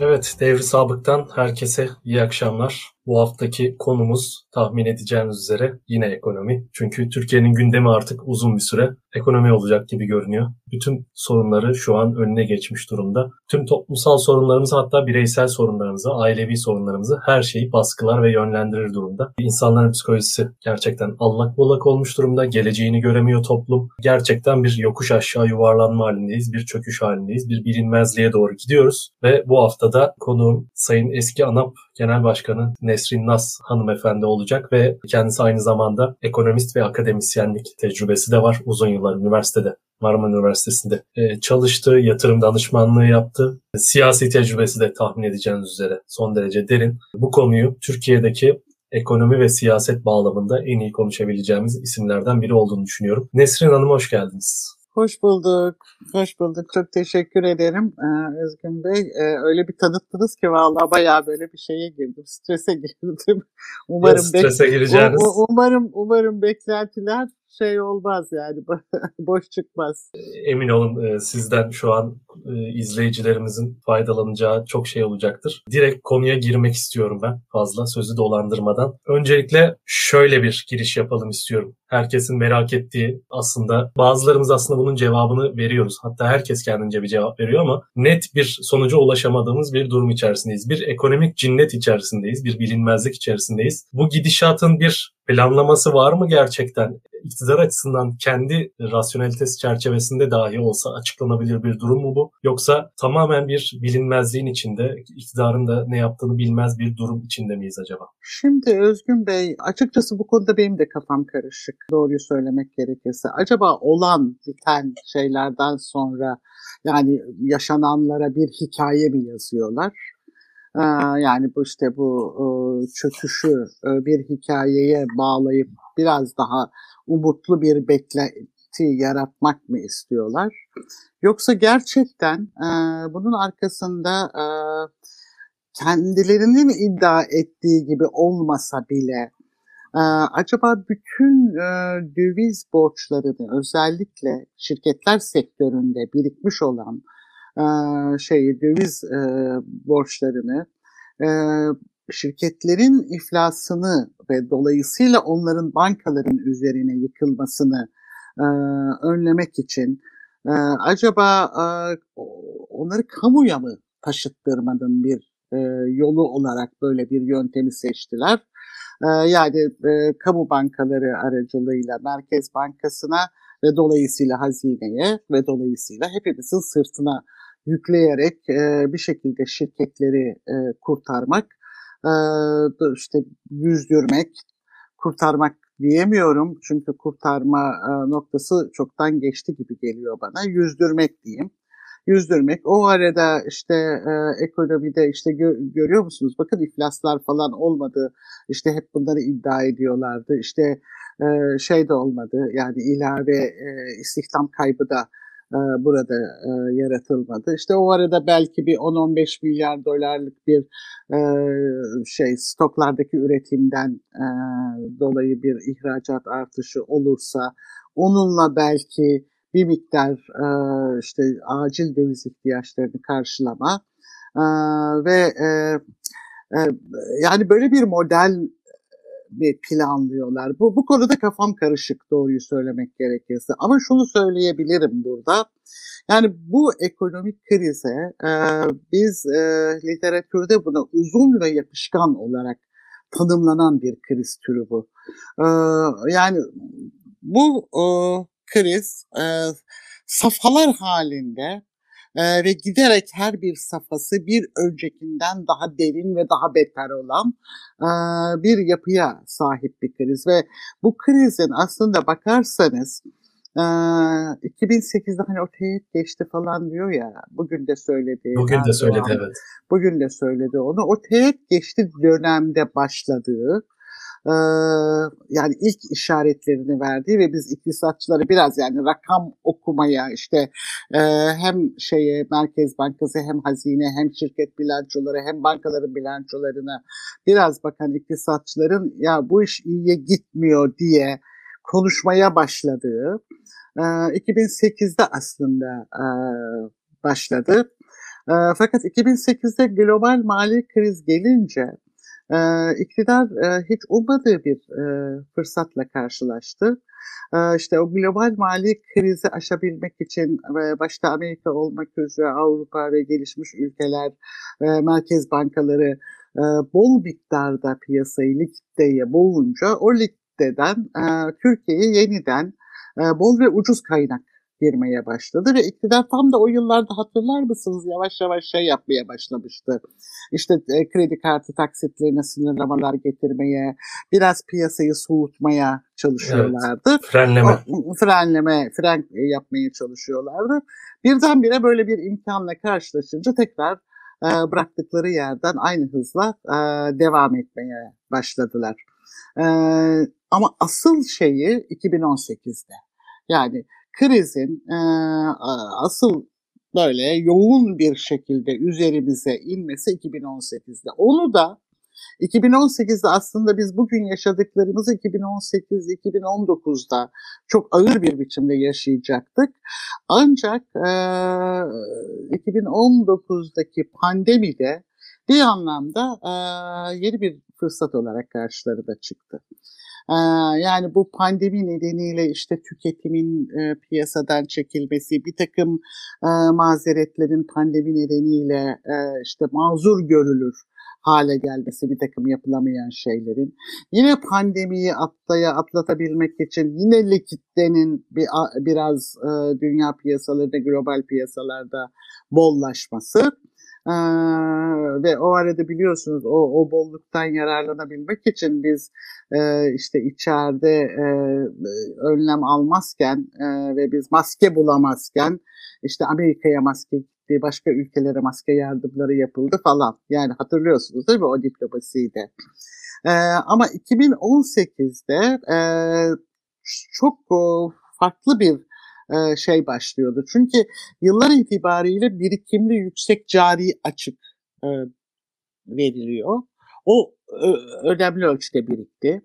Evet, Devri Sabık'tan herkese iyi akşamlar. Bu haftaki konumuz tahmin edeceğiniz üzere yine ekonomi. Çünkü Türkiye'nin gündemi artık uzun bir süre ekonomi olacak gibi görünüyor. Bütün sorunları şu an önüne geçmiş durumda. Tüm toplumsal sorunlarımızı hatta bireysel sorunlarımızı, ailevi sorunlarımızı her şeyi baskılar ve yönlendirir durumda. İnsanların psikolojisi gerçekten allak bullak olmuş durumda. Geleceğini göremiyor toplum. Gerçekten bir yokuş aşağı yuvarlanma halindeyiz. Bir çöküş halindeyiz. Bir bilinmezliğe doğru gidiyoruz. Ve bu haftada konuğum Sayın Eski ANAP Genel Başkanı Nesrin Nas hanımefendi olacak ve kendisi aynı zamanda ekonomist ve akademisyenlik tecrübesi de var. Uzun yıllar üniversitede Marmara Üniversitesi'nde e, çalıştı, yatırım danışmanlığı yaptı. Siyasi tecrübesi de tahmin edeceğiniz üzere son derece derin. Bu konuyu Türkiye'deki ekonomi ve siyaset bağlamında en iyi konuşabileceğimiz isimlerden biri olduğunu düşünüyorum. Nesrin Hanım hoş geldiniz. Hoş bulduk. Hoş bulduk. Çok teşekkür ederim ee, Özgün Bey. Ee, öyle bir tanıttınız ki vallahi bayağı böyle bir şeye girdim. Strese girdim. Umarım ya, strese gireceğiniz. Umarım umarım beklentiler şey olmaz yani boş çıkmaz. Emin olun e, sizden şu an e, izleyicilerimizin faydalanacağı çok şey olacaktır. Direkt konuya girmek istiyorum ben fazla sözü dolandırmadan. Öncelikle şöyle bir giriş yapalım istiyorum. Herkesin merak ettiği aslında bazılarımız aslında bunun cevabını veriyoruz. Hatta herkes kendince bir cevap veriyor ama net bir sonuca ulaşamadığımız bir durum içerisindeyiz. Bir ekonomik cinnet içerisindeyiz. Bir bilinmezlik içerisindeyiz. Bu gidişatın bir planlaması var mı gerçekten? İktidar açısından kendi rasyonelitesi çerçevesinde dahi olsa açıklanabilir bir durum mu bu? Yoksa tamamen bir bilinmezliğin içinde, iktidarın da ne yaptığını bilmez bir durum içinde miyiz acaba? Şimdi Özgün Bey, açıkçası bu konuda benim de kafam karışık. Doğruyu söylemek gerekirse. Acaba olan biten şeylerden sonra yani yaşananlara bir hikaye mi yazıyorlar? Yani bu işte bu çöküşü bir hikayeye bağlayıp biraz daha umutlu bir beklenti yaratmak mı istiyorlar? Yoksa gerçekten bunun arkasında kendilerinin iddia ettiği gibi olmasa bile acaba bütün döviz borçlarını özellikle şirketler sektöründe birikmiş olan şey döviz e, borçlarını e, şirketlerin iflasını ve dolayısıyla onların bankaların üzerine yıkılmasını e, önlemek için e, acaba e, onları kamuya mı taşıttırmanın bir e, yolu olarak böyle bir yöntemi seçtiler. E, yani e, kamu bankaları aracılığıyla Merkez Bankası'na ve dolayısıyla hazineye ve dolayısıyla hepimizin sırtına yükleyerek e, bir şekilde şirketleri e, kurtarmak, e, işte yüzdürmek, kurtarmak diyemiyorum çünkü kurtarma e, noktası çoktan geçti gibi geliyor bana. Yüzdürmek diyeyim. Yüzdürmek. O arada işte e, ekonomide işte gö- görüyor musunuz? Bakın iflaslar falan olmadı. İşte hep bunları iddia ediyorlardı. İşte e, şey de olmadı. Yani ilave e, istihdam kaybı da e, burada e, yaratılmadı. İşte o arada belki bir 10-15 milyar dolarlık bir e, şey stoklardaki üretimden dolayı bir ihracat artışı olursa onunla belki bir miktar işte acil döviz ihtiyaçlarını karşılama ve yani böyle bir model planlıyorlar. Bu, bu konuda kafam karışık doğruyu söylemek gerekirse. Ama şunu söyleyebilirim burada. Yani bu ekonomik krize e, biz e, literatürde buna uzun ve yapışkan olarak tanımlanan bir kriz türü bu. E, yani bu e, kriz e, safhalar halinde e, ve giderek her bir safhası bir öncekinden daha derin ve daha beter olan e, bir yapıya sahip bir kriz ve bu krizin aslında bakarsanız e, 2008'de hani o teyit geçti falan diyor ya bugün de söyledi. Bugün de söyledi evet. Bugün de söyledi onu. O teyit geçti dönemde başladığı yani ilk işaretlerini verdiği ve biz iktisatçıları biraz yani rakam okumaya işte hem şeye Merkez Bankası hem hazine hem şirket bilançoları hem bankaların bilançolarına biraz bakan iktisatçıların ya bu iş iyiye gitmiyor diye konuşmaya başladığı 2008'de aslında başladı. Fakat 2008'de global mali kriz gelince e, iktidar hiç ummadığı bir fırsatla karşılaştı. E, işte o global mali krizi aşabilmek için başta Amerika olmak üzere Avrupa ve gelişmiş ülkeler, merkez bankaları e, bol miktarda piyasayı likideye bulunca o likideden e, Türkiye'ye yeniden bol ve ucuz kaynak girmeye başladı ve iktidar tam da o yıllarda hatırlar mısınız yavaş yavaş şey yapmaya başlamıştı. İşte e, kredi kartı taksitlerine sınırlamalar getirmeye, biraz piyasayı soğutmaya çalışıyorlardı. Evet, frenleme. O, frenleme, fren yapmaya çalışıyorlardı. Birdenbire böyle bir imkanla karşılaşınca tekrar e, bıraktıkları yerden aynı hızla e, devam etmeye başladılar. E, ama asıl şeyi 2018'de. Yani krizin e, asıl böyle yoğun bir şekilde üzerimize inmesi 2018'de. Onu da 2018'de aslında biz bugün yaşadıklarımızı 2018-2019'da çok ağır bir biçimde yaşayacaktık. Ancak e, 2019'daki pandemide bir anlamda e, yeni bir fırsat olarak karşılarına çıktı. Yani bu pandemi nedeniyle işte tüketimin piyasadan çekilmesi, bir takım mazeretlerin pandemi nedeniyle işte mazur görülür hale gelmesi bir takım yapılamayan şeylerin. Yine pandemiyi atlaya atlatabilmek için yine likitlerin bir, biraz dünya piyasalarında, global piyasalarda bollaşması ee, ve o arada biliyorsunuz o, o bolluktan yararlanabilmek için biz e, işte içeride e, önlem almazken e, ve biz maske bulamazken işte Amerika'ya maske gitti, başka ülkelere maske yardımları yapıldı falan. Yani hatırlıyorsunuz değil mi o diplomasiyi de. E, ama 2018'de e, çok farklı bir e, şey başlıyordu. Çünkü yıllar itibariyle birikimli yüksek cari açık e, veriliyor. O önemli ölçüde birikti.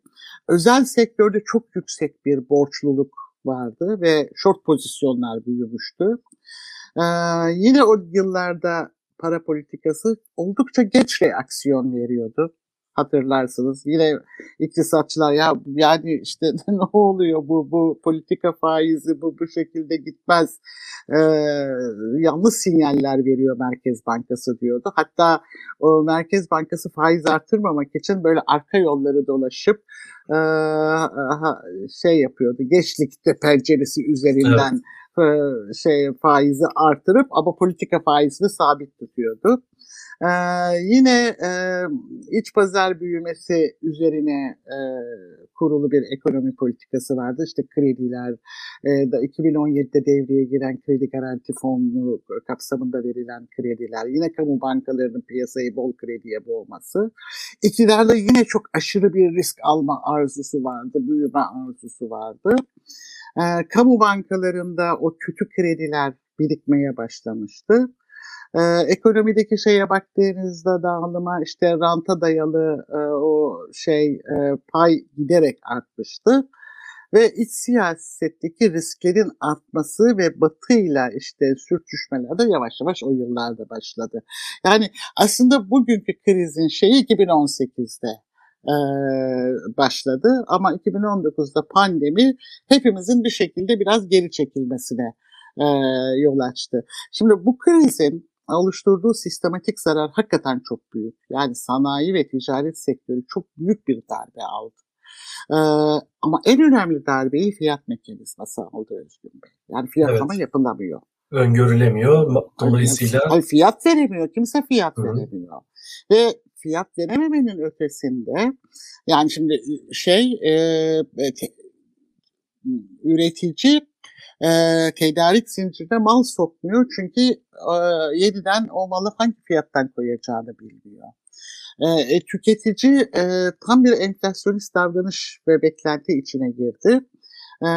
Özel sektörde çok yüksek bir borçluluk vardı ve short pozisyonlar büyümüştü. Yine o yıllarda para politikası oldukça geç reaksiyon veriyordu hatırlarsınız. Yine iktisatçılar ya yani işte ne oluyor bu bu politika faizi bu bu şekilde gitmez. Ee, yanlış sinyaller veriyor Merkez Bankası diyordu. Hatta o Merkez Bankası faiz artırmamak için böyle arka yolları dolaşıp e, şey yapıyordu. Geçlikte penceresi üzerinden evet şey faizi artırıp ama politika faizini sabit tutuyordu. Ee, yine e, iç pazar büyümesi üzerine e, kurulu bir ekonomi politikası vardı. İşte krediler, e, da 2017'de devreye giren kredi garanti fonu kapsamında verilen krediler, yine kamu bankalarının piyasayı bol krediye boğması. İktidarda yine çok aşırı bir risk alma arzusu vardı, büyüme arzusu vardı. E, kamu bankalarında o kötü krediler birikmeye başlamıştı. Ee, ekonomideki şeye baktığınızda dağılıma işte ranta dayalı e, o şey e, pay giderek artmıştı. Ve iç siyasetteki risklerin artması ve batıyla işte sürtüşmeler de yavaş yavaş o yıllarda başladı. Yani aslında bugünkü krizin şeyi 2018'de e, başladı ama 2019'da pandemi hepimizin bir şekilde biraz geri çekilmesine e, yol açtı. Şimdi bu krizin oluşturduğu sistematik zarar hakikaten çok büyük. Yani sanayi ve ticaret sektörü çok büyük bir darbe aldı. Ee, ama en önemli darbeyi fiyat mekanizması aldı Özgün Bey. Yani fiyatlama evet. yapılamıyor. Öngörülemiyor. Dolayısıyla... Hayır, fiyat veremiyor. Kimse fiyat Hı. veremiyor. Ve fiyat verememenin ötesinde yani şimdi şey e, e üretici e, tedarik zincirine mal sokmuyor çünkü e, yeniden o malı hangi fiyattan koyacağını bilmiyor. E, e, tüketici e, tam bir enflasyonist davranış ve beklenti içine girdi. E,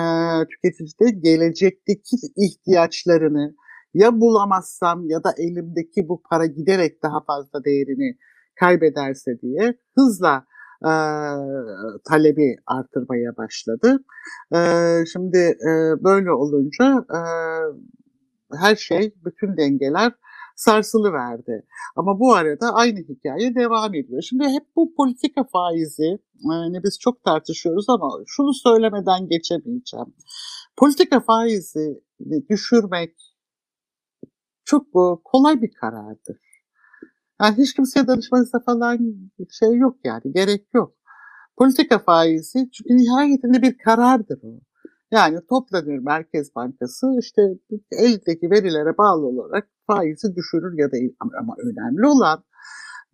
tüketici de gelecekteki ihtiyaçlarını ya bulamazsam ya da elimdeki bu para giderek daha fazla değerini kaybederse diye hızla e, talebi artırmaya başladı. E, şimdi e, böyle olunca e, her şey, bütün dengeler sarsılı verdi. Ama bu arada aynı hikaye devam ediyor. Şimdi hep bu politika faizi, yani biz çok tartışıyoruz ama şunu söylemeden geçemeyeceğim. Politika faizi düşürmek çok kolay bir karardır. Yani hiç kimseye danışmanıza falan şey yok yani, gerek yok. Politika faizi çünkü nihayetinde bir karardır o. Yani toplanır Merkez Bankası işte eldeki verilere bağlı olarak faizi düşürür ya da ama önemli olan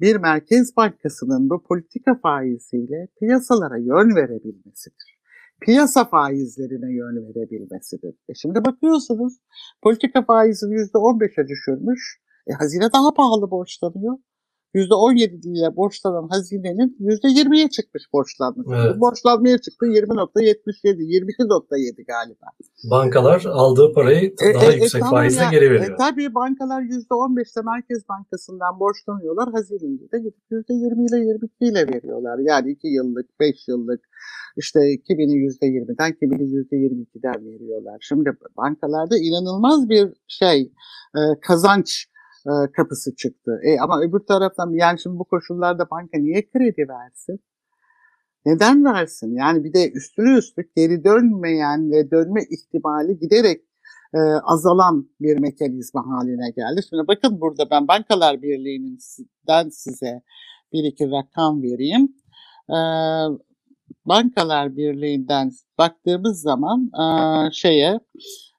bir Merkez Bankası'nın bu politika faiziyle piyasalara yön verebilmesidir. Piyasa faizlerine yön verebilmesidir. E şimdi bakıyorsunuz politika faizini %15'e düşürmüş. E, hazine daha pahalı borçlanıyor. %17'liye borçlanan hazinenin %20'ye çıkmış borçlanması. Evet. Borçlanmaya çıktı 20.77, 22.7 galiba. Bankalar aldığı parayı e, daha e, e yüksek e, faizle ya. geri veriyor. E, tabii bankalar %15'te Merkez Bankası'ndan borçlanıyorlar. Hazineyi de gidip %20 ile 22 ile veriyorlar. Yani 2 yıllık, 5 yıllık işte kimini %20'den, kimini %22'den veriyorlar. Şimdi bankalarda inanılmaz bir şey, e, kazanç e, kapısı çıktı. E, ama öbür taraftan yani şimdi bu koşullarda banka niye kredi versin? Neden versin? Yani bir de üstüne üstlük geri dönmeyen ve dönme ihtimali giderek e, azalan bir mekanizma haline geldi. Şimdi bakın burada ben Bankalar Birliği'nden size bir iki rakam vereyim. E, Bankalar Birliği'nden baktığımız zaman e, şeye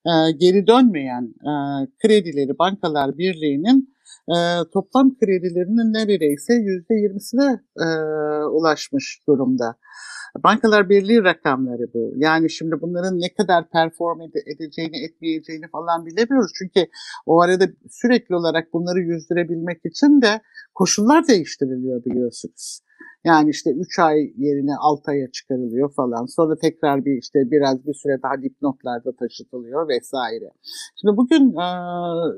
e, geri dönmeyen e, kredileri Bankalar Birliği'nin e, toplam kredilerinin neredeyse %20'sine e, ulaşmış durumda. Bankalar Birliği rakamları bu. Yani şimdi bunların ne kadar perform edeceğini, etmeyeceğini falan bilemiyoruz. Çünkü o arada sürekli olarak bunları yüzdürebilmek için de koşullar değiştiriliyor biliyorsunuz. Yani işte 3 ay yerine 6 aya çıkarılıyor falan. Sonra tekrar bir işte biraz bir süre daha dipnotlarda taşıtılıyor vesaire. Şimdi bugün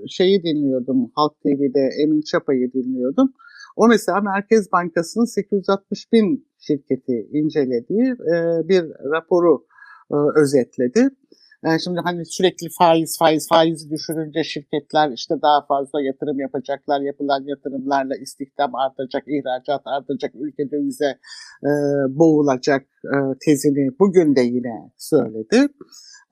şeyi dinliyordum Halk TV'de Emin Çapa'yı dinliyordum. O mesela Merkez Bankası'nın 860 bin şirketi incelediği bir raporu özetledi. Yani şimdi hani sürekli faiz faiz faizi düşürünce şirketler işte daha fazla yatırım yapacaklar. Yapılan yatırımlarla istihdam artacak, ihracat artacak, ülke dövize e, boğulacak e, tezini bugün de yine söyledi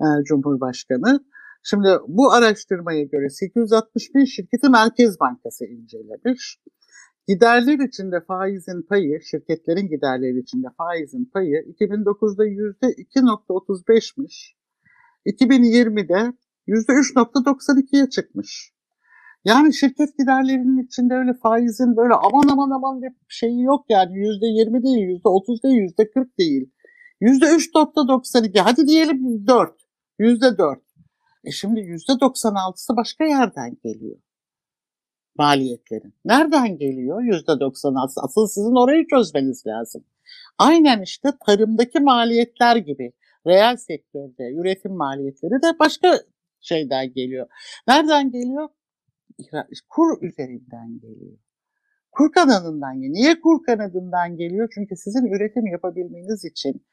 e, Cumhurbaşkanı. Şimdi bu araştırmaya göre 861 şirketi Merkez Bankası incelemiş. Giderler içinde faizin payı, şirketlerin giderleri içinde faizin payı 2009'da %2.35'miş. 2020'de %3.92'ye çıkmış. Yani şirket giderlerinin içinde öyle faizin böyle aman aman aman bir şeyi yok yani %20 değil, %30 değil, %40 değil. %3.92 hadi diyelim 4, %4. E şimdi %96'sı başka yerden geliyor maliyetlerin. Nereden geliyor %96'sı? Asıl sizin orayı çözmeniz lazım. Aynen işte tarımdaki maliyetler gibi reel sektörde üretim maliyetleri de başka şeyden geliyor. Nereden geliyor? Kur üzerinden geliyor. Kur kanadından geliyor. Niye kur kanadından geliyor? Çünkü sizin üretim yapabilmeniz için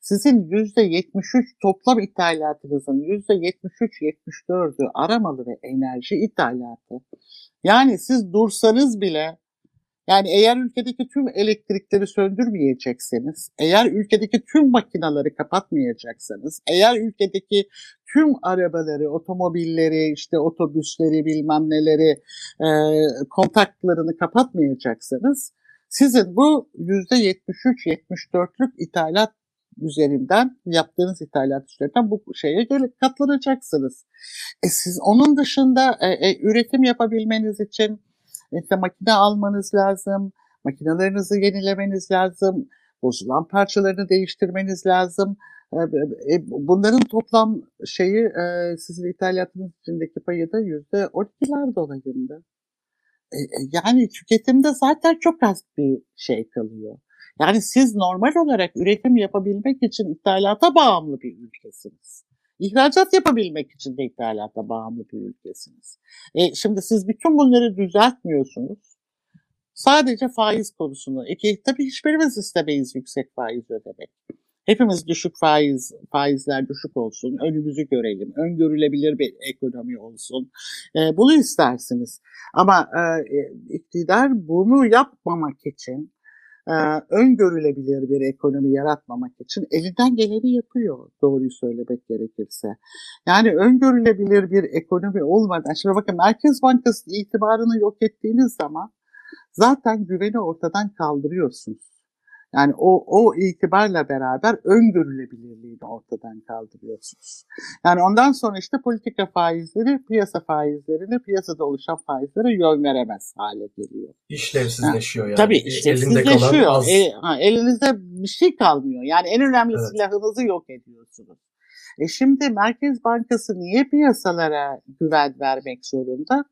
sizin %73 toplam ithalatınızın %73-74'ü aramalı ve enerji ithalatı. Yani siz dursanız bile yani eğer ülkedeki tüm elektrikleri söndürmeyecekseniz, eğer ülkedeki tüm makinaları kapatmayacaksanız, eğer ülkedeki tüm arabaları, otomobilleri, işte otobüsleri bilmem neleri, e, kontaklarını kapatmayacaksanız, sizin bu %73-74'lük ithalat üzerinden yaptığınız ithalat üzerinden bu şeye katlanacaksınız. E siz onun dışında e, e, üretim yapabilmeniz için işte makine almanız lazım, makinelerinizi yenilemeniz lazım, bozulan parçalarını değiştirmeniz lazım. e, bunların toplam şeyi e, sizin ithalatınız içindeki payı da yüzde 12'ler dolayında. E, yani tüketimde zaten çok az bir şey kalıyor. Yani siz normal olarak üretim yapabilmek için ithalata bağımlı bir ülkesiniz. İhracat yapabilmek için de ithalata bağımlı bir ülkesiniz. E, şimdi siz bütün bunları düzeltmiyorsunuz. Sadece faiz konusunu. E tabii hiçbirimiz istemeyiz yüksek faiz ödemek. Hepimiz düşük faiz, faizler düşük olsun, önümüzü görelim, öngörülebilir bir ekonomi olsun. E, bunu istersiniz. Ama e, e iktidar bunu yapmamak için e, öngörülebilir bir ekonomi yaratmamak için elinden geleni yapıyor doğruyu söylemek gerekirse. Yani öngörülebilir bir ekonomi olmadan, şimdi bakın Merkez Bankası itibarını yok ettiğiniz zaman zaten güveni ortadan kaldırıyorsunuz. Yani o, o itibarla beraber öngörülebilirliğini ortadan kaldırıyorsunuz. Yani ondan sonra işte politika faizleri piyasa faizlerine, piyasada oluşan faizlere yön veremez hale geliyor. İşlevsizleşiyor yani. Tabii işlevsizleşiyor. Az... E, ha, elinizde bir şey kalmıyor. Yani en önemli evet. silahınızı yok ediyorsunuz. E şimdi Merkez Bankası niye piyasalara güven vermek zorunda?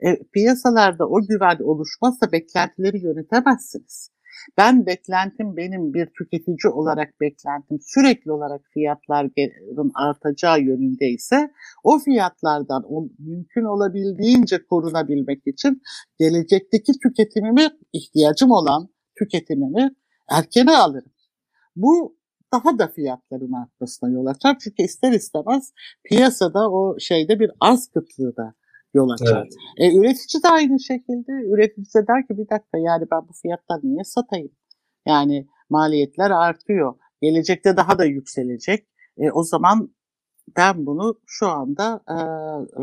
E, piyasalarda o güven oluşmazsa beklentileri yönetemezsiniz. Ben beklentim benim bir tüketici olarak beklentim sürekli olarak fiyatların artacağı yönünde ise o fiyatlardan o, mümkün olabildiğince korunabilmek için gelecekteki tüketimimi ihtiyacım olan tüketimimi erkene alırım. Bu daha da fiyatların artmasına yol açar. Çünkü ister istemez piyasada o şeyde bir arz kıtlığı da yol açar. Evet. E, üretici de aynı şekilde. Üretici de der ki bir dakika yani ben bu fiyattan niye satayım? Yani maliyetler artıyor. Gelecekte daha da yükselecek. E, o zaman ben bunu şu anda e,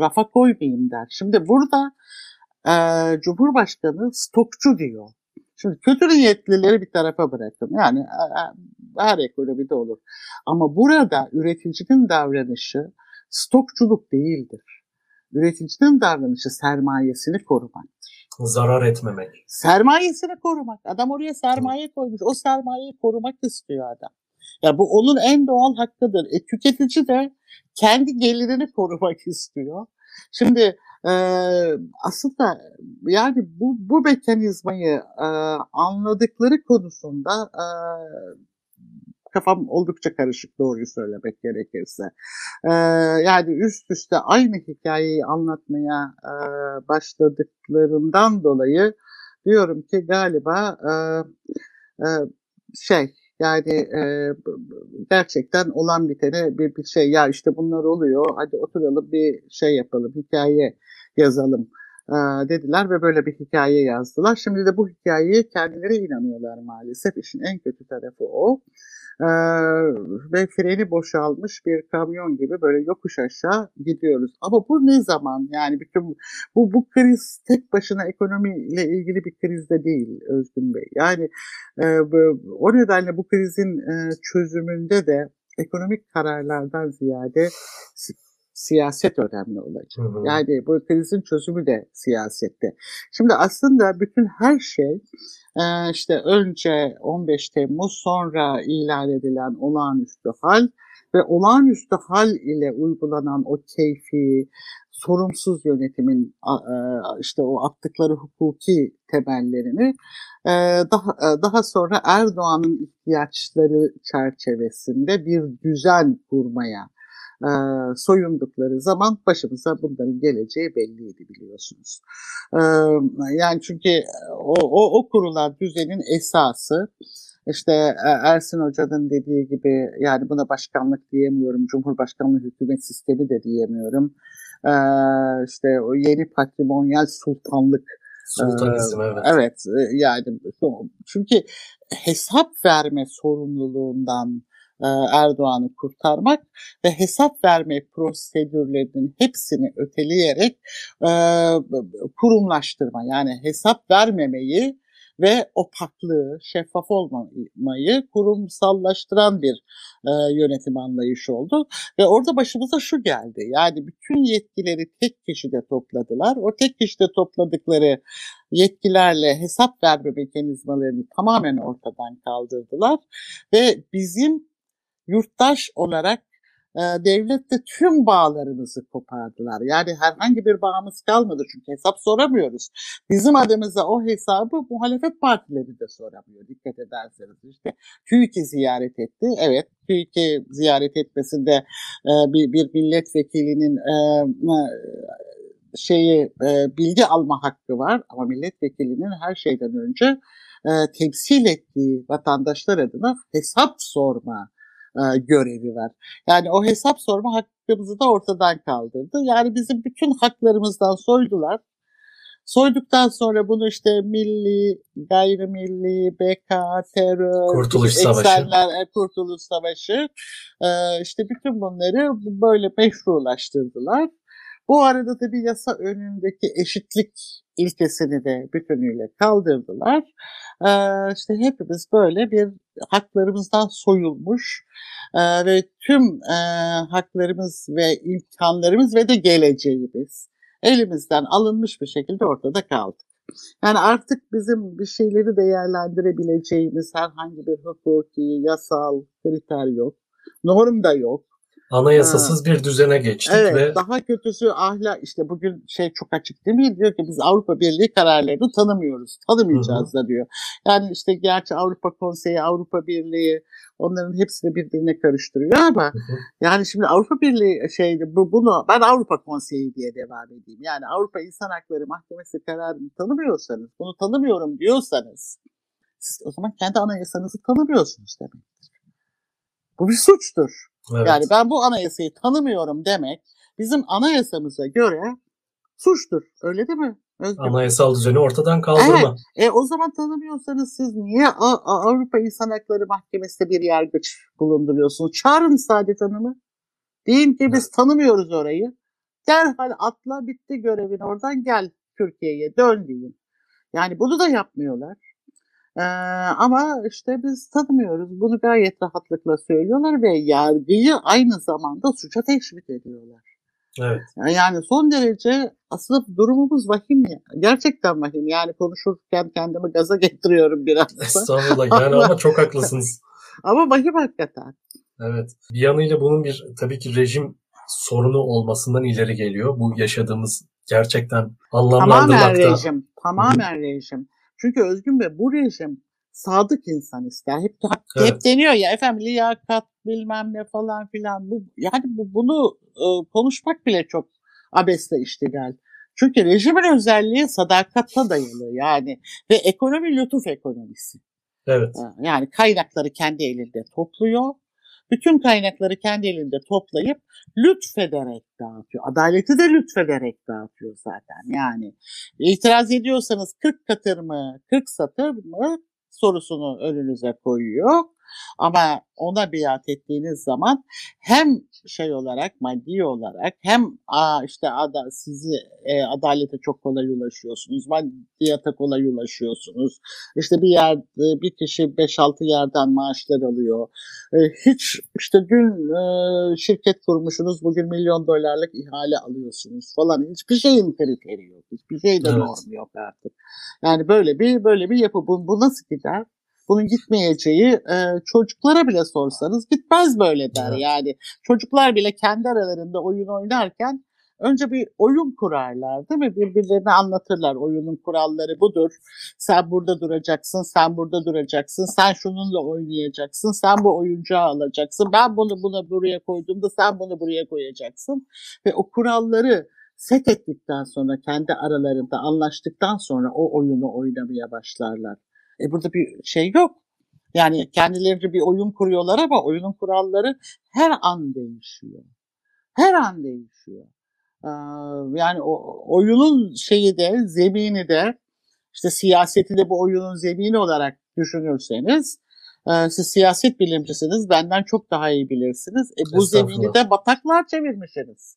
rafa koymayayım der. Şimdi burada e, Cumhurbaşkanı stokçu diyor. Şimdi kötü niyetlileri bir tarafa bırakın. Yani e, e, her ekonomide olur. Ama burada üreticinin davranışı stokçuluk değildir. Üreticinin davranışı sermayesini korumaktır. Zarar etmemek. Sermayesini korumak. Adam oraya sermaye koymuş. O sermayeyi korumak istiyor adam. Ya bu onun en doğal hakkıdır. E, tüketici de kendi gelirini korumak istiyor. Şimdi e, aslında yani bu, bu mekanizmayı e, anladıkları konusunda e, kafam oldukça karışık doğruyu söylemek gerekirse. Ee, yani üst üste aynı hikayeyi anlatmaya e, başladıklarından dolayı diyorum ki galiba e, e, şey yani e, gerçekten olan bitene bir, bir şey ya işte bunlar oluyor hadi oturalım bir şey yapalım hikaye yazalım e, dediler ve böyle bir hikaye yazdılar. Şimdi de bu hikayeye kendileri inanıyorlar maalesef. İşin en kötü tarafı o. Ee, ve freni boşalmış bir kamyon gibi böyle yokuş aşağı gidiyoruz. Ama bu ne zaman? Yani bütün bu bu kriz tek başına ekonomiyle ilgili bir kriz de değil Özgün Bey. Yani e, o nedenle bu krizin e, çözümünde de ekonomik kararlardan ziyade siyaset önemli olacak. Hı hı. Yani bu krizin çözümü de siyasette. Şimdi aslında bütün her şey ee, işte önce 15 Temmuz sonra ilan edilen olağanüstü hal ve olağanüstü hal ile uygulanan o keyfi, sorumsuz yönetimin e, işte o attıkları hukuki temellerini e, daha e, daha sonra Erdoğan'ın ihtiyaçları çerçevesinde bir düzen kurmaya e, soyundukları zaman başımıza bunların geleceği belliydi biliyorsunuz. E, yani çünkü o, o, o kurulan düzenin esası işte Ersin Hoca'nın dediği gibi yani buna başkanlık diyemiyorum, Cumhurbaşkanlığı hükümet sistemi de diyemiyorum. Ee, işte o yeni patrimonyal sultanlık Sultanizm evet. Evet yani çünkü hesap verme sorumluluğundan e, Erdoğan'ı kurtarmak ve hesap verme prosedürlerinin hepsini öteleyerek e, kurumlaştırma yani hesap vermemeyi ve opaklığı, şeffaf olmayı kurumsallaştıran bir e, yönetim anlayışı oldu. Ve orada başımıza şu geldi. Yani bütün yetkileri tek kişide topladılar. O tek kişide topladıkları yetkilerle hesap verme mekanizmalarını tamamen ortadan kaldırdılar. Ve bizim yurttaş olarak e, devletle tüm bağlarımızı kopardılar. Yani herhangi bir bağımız kalmadı çünkü hesap soramıyoruz. Bizim adımıza o hesabı muhalefet partileri de soramıyor dikkat ederseniz. İşte TÜİK'i ziyaret etti. Evet TÜİK'i ziyaret etmesinde e, bir, bir milletvekilinin e, şeyi e, bilgi alma hakkı var ama milletvekilinin her şeyden önce e, temsil ettiği vatandaşlar adına hesap sorma e, görevi var. Yani o hesap sorma hakkımızı da ortadan kaldırdı. Yani bizim bütün haklarımızdan soydular. Soyduktan sonra bunu işte milli, gayrimilli, BK, terör, Kurtuluş Savaşı, eksenler, e, Kurtuluş Savaşı, e, işte bütün bunları böyle meşrulaştırdılar. Bu arada tabii yasa önündeki eşitlik ilkesini de bütünüyle kaldırdılar. Ee, işte hepimiz böyle bir haklarımızdan soyulmuş e, ve tüm e, haklarımız ve imkanlarımız ve de geleceğimiz elimizden alınmış bir şekilde ortada kaldı. Yani artık bizim bir şeyleri değerlendirebileceğimiz herhangi bir hukuki, yasal kriter yok. Norm da yok. Anayasasız ha. bir düzene geçtik evet, ve daha kötüsü ahlak işte bugün şey çok açık değil mi? Diyor ki biz Avrupa Birliği kararlarını tanımıyoruz. Tanımayacağız da diyor. Yani işte gerçi Avrupa Konseyi, Avrupa Birliği onların hepsini birbirine karıştırıyor ama hı hı. yani şimdi Avrupa Birliği şeydi bu bunu ben Avrupa Konseyi diye devam edeyim. Yani Avrupa İnsan Hakları Mahkemesi kararını tanımıyorsanız, bunu tanımıyorum diyorsanız siz o zaman kendi anayasanızı tanımıyorsunuz demektir. Bu bir suçtur. Evet. Yani ben bu anayasayı tanımıyorum demek bizim anayasamıza göre suçtur. Öyle değil mi? Özgür. Anayasal düzeni ortadan kaldırma. Evet. E, o zaman tanımıyorsanız siz niye A- Avrupa İnsan Hakları Mahkemesi'nde bir yargıç bulunduruyorsunuz? Çağırın Saadet Hanım'ı. Deyin ki biz tanımıyoruz orayı. Derhal atla bitti görevin oradan gel Türkiye'ye dön deyin. Yani bunu da yapmıyorlar. Ee, ama işte biz tanımıyoruz. Bunu gayet rahatlıkla söylüyorlar ve yargıyı aynı zamanda suça teşvik ediyorlar. Evet. Yani son derece aslında durumumuz vahim ya. Gerçekten vahim. Yani konuşurken kendimi gaza getiriyorum biraz. Estağfurullah yani ama çok haklısınız. ama vahim hakikaten. Evet. Bir yanıyla bunun bir tabii ki rejim sorunu olmasından ileri geliyor. Bu yaşadığımız gerçekten anlamlandırmakta. Tamamen rejim. Tamamen rejim. Çünkü Özgün Bey bu rejim sadık insan ister. Hep hep, evet. hep deniyor ya efendim liyakat bilmem ne falan filan. Bu yani bu, bunu e, konuşmak bile çok abesle iştigal. Çünkü rejimin özelliği sadakatta dayalı yani ve ekonomi lütuf ekonomisi. Evet. Yani kaynakları kendi elinde topluyor bütün kaynakları kendi elinde toplayıp lütfederek dağıtıyor. Adaleti de lütfederek dağıtıyor zaten. Yani itiraz ediyorsanız 40 katır mı, 40 satır mı sorusunu önünüze koyuyor. Ama ona biat ettiğiniz zaman hem şey olarak maddi olarak hem a, işte ada, sizi e, adalete çok kolay ulaşıyorsunuz. Maddiyata kolay ulaşıyorsunuz. İşte bir yer bir kişi 5-6 yerden maaşlar alıyor. E, hiç işte dün e, şirket kurmuşsunuz bugün milyon dolarlık ihale alıyorsunuz falan. Hiçbir şeyin kriteri yok. Hiçbir şeyde evet. norm yok artık. Yani böyle bir böyle bir yapı. Bu, bu nasıl gider? Bunun gitmeyeceği e, çocuklara bile sorsanız gitmez böyle der. Evet. Yani çocuklar bile kendi aralarında oyun oynarken önce bir oyun kurarlar değil mi? Birbirlerine anlatırlar oyunun kuralları budur. Sen burada duracaksın, sen burada duracaksın, sen şununla oynayacaksın, sen bu oyuncağı alacaksın. Ben bunu buna buraya koyduğumda sen bunu buraya koyacaksın. Ve o kuralları set ettikten sonra kendi aralarında anlaştıktan sonra o oyunu oynamaya başlarlar. E burada bir şey yok. Yani kendileri bir oyun kuruyorlar ama oyunun kuralları her an değişiyor. Her an değişiyor. Ee, yani o, oyunun şeyi de zemini de işte siyaseti de bu oyunun zemini olarak düşünürseniz e, siz siyaset bilimcisiniz benden çok daha iyi bilirsiniz. E, bu zemini de bataklar çevirmişsiniz.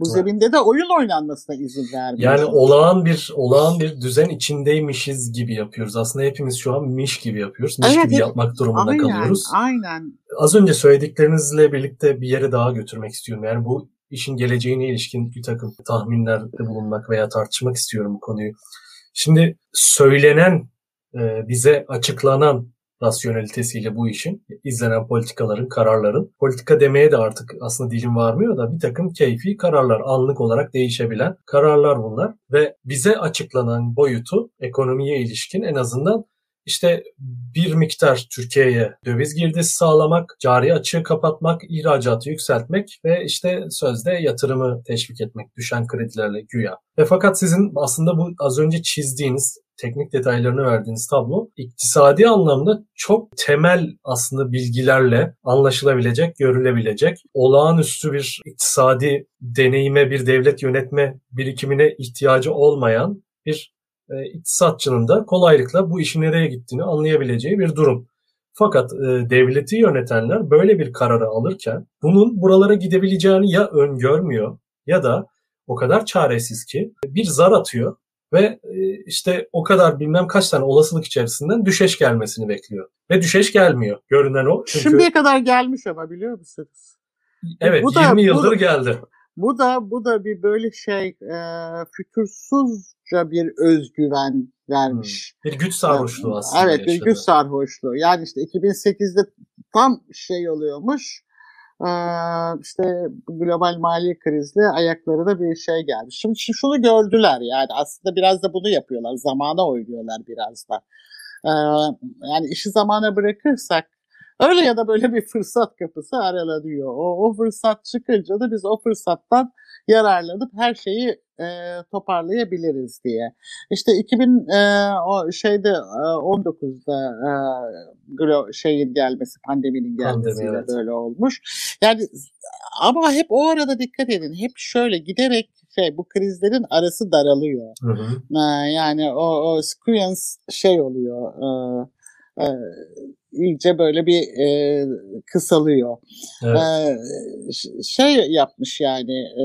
Bu evet. zeminde de oyun oynanmasına izin vermiyor. Yani olağan bir olağan bir düzen içindeymişiz gibi yapıyoruz. Aslında hepimiz şu an miş gibi yapıyoruz. Miş evet, gibi evet. yapmak durumunda aynen, kalıyoruz. Aynen. Az önce söylediklerinizle birlikte bir yere daha götürmek istiyorum. Yani bu işin geleceğine ilişkin bir takım tahminlerde bulunmak veya tartışmak istiyorum bu konuyu. Şimdi söylenen, e, bize açıklanan rasyonelitesiyle bu işin, izlenen politikaların, kararların. Politika demeye de artık aslında dilim varmıyor da bir takım keyfi kararlar, anlık olarak değişebilen kararlar bunlar. Ve bize açıklanan boyutu ekonomiye ilişkin en azından işte bir miktar Türkiye'ye döviz girdisi sağlamak, cari açığı kapatmak, ihracatı yükseltmek ve işte sözde yatırımı teşvik etmek düşen kredilerle güya. Ve fakat sizin aslında bu az önce çizdiğiniz teknik detaylarını verdiğiniz tablo iktisadi anlamda çok temel aslında bilgilerle anlaşılabilecek, görülebilecek, olağanüstü bir iktisadi deneyime, bir devlet yönetme birikimine ihtiyacı olmayan bir e, iktisatçının da kolaylıkla bu işin nereye gittiğini anlayabileceği bir durum. Fakat e, devleti yönetenler böyle bir kararı alırken bunun buralara gidebileceğini ya öngörmüyor ya da o kadar çaresiz ki bir zar atıyor ve e, işte o kadar bilmem kaç tane olasılık içerisinden düşeş gelmesini bekliyor. Ve düşeş gelmiyor. Görünen o. Çünkü... Şimdiye kadar gelmiş ama biliyor musunuz? Evet bu 20 da, yıldır bu, geldi. Bu da bu da bir böyle şey e, fütursuzca bir özgüven vermiş. Hmm. Bir güç sarhoşluğu aslında. Evet bir güç sarhoşluğu. Yani işte 2008'de tam şey oluyormuş. Ee, işte global mali krizle ayaklarına bir şey gelmiş. Şimdi şunu gördüler yani aslında biraz da bunu yapıyorlar. Zamana oynuyorlar biraz da. Ee, yani işi zamana bırakırsak Öyle ya da böyle bir fırsat kapısı aralanıyor. O, o fırsat çıkınca da biz o fırsattan yararlanıp her şeyi e, toparlayabiliriz diye. İşte 2000 e, o şeyde e, 19'da e, şeyin gelmesi, pandeminin gelmesiyle Pandemi, evet. böyle olmuş. Yani ama hep o arada dikkat edin. Hep şöyle giderek şey bu krizlerin arası daralıyor. Hı hı. E, yani o, o squeeze şey oluyor. E, e, iyice böyle bir e, kısalıyor. Evet. E, şey yapmış yani e,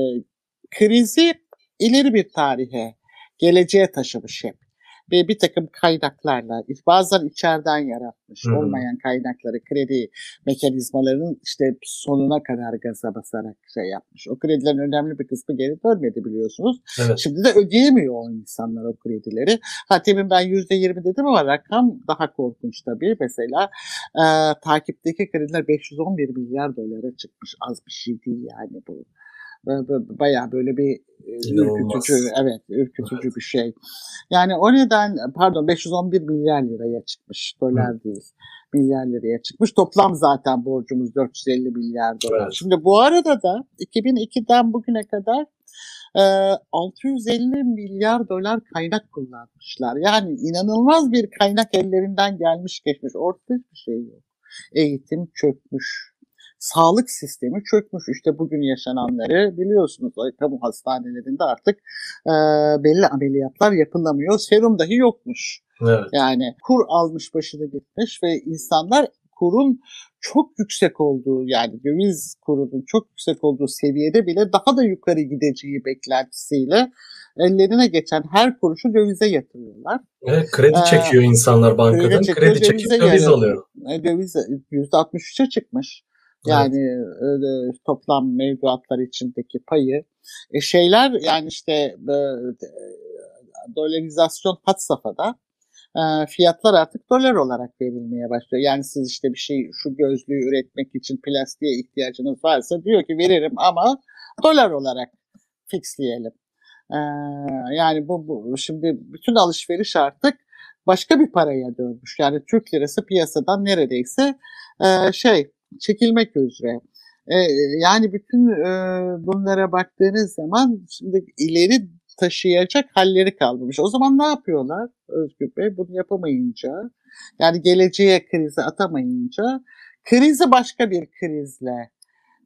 krizi ileri bir tarihe, geleceğe taşımış hep ve bir takım kaynaklarla bazen içeriden yaratmış hmm. olmayan kaynakları kredi mekanizmalarının işte sonuna kadar gaza basarak şey yapmış. O kredilerin önemli bir kısmı geri dönmedi biliyorsunuz. Evet. Şimdi de ödeyemiyor o insanlar o kredileri. Ha temin ben %20 dedim ama rakam daha korkunç tabii. Mesela e, takipteki krediler 511 milyar dolara çıkmış. Az bir şey değil yani bu bayağı böyle bir e, ürkütücü, evet ürkütücü evet. bir şey. Yani o neden pardon 511 milyar liraya çıkmış dolar Hı. değil milyar liraya çıkmış. Toplam zaten borcumuz 450 milyar dolar. Evet. Şimdi bu arada da 2002'den bugüne kadar e, 650 milyar dolar kaynak kullanmışlar. Yani inanılmaz bir kaynak ellerinden gelmiş geçmiş. Ortada bir şey yok. Eğitim çökmüş sağlık sistemi çökmüş. İşte bugün yaşananları biliyorsunuz. Kamu hastanelerinde artık e, belli ameliyatlar yapılamıyor. Serum dahi yokmuş. Evet. Yani kur almış başını gitmiş ve insanlar kurun çok yüksek olduğu yani döviz kurunun çok yüksek olduğu seviyede bile daha da yukarı gideceği beklentisiyle ellerine geçen her kuruşu dövize yatırıyorlar. Evet, kredi çekiyor ee, insanlar bankadan. Kredi, çekiyor, kredi çekip döviz alıyor. Döviz %63'e çıkmış. Yani evet. toplam mevduatlar içindeki payı. E şeyler yani işte e, dolarizasyon hat safhada e, fiyatlar artık dolar olarak verilmeye başlıyor. Yani siz işte bir şey şu gözlüğü üretmek için plastiğe ihtiyacınız varsa diyor ki veririm ama dolar olarak fixleyelim. E, yani bu, bu şimdi bütün alışveriş artık başka bir paraya dönmüş. Yani Türk lirası piyasadan neredeyse e, şey çekilmek üzere. E, yani bütün e, bunlara baktığınız zaman şimdi ileri taşıyacak halleri kalmamış. O zaman ne yapıyorlar Özgür Bey? Bunu yapamayınca yani geleceğe krizi atamayınca krizi başka bir krizle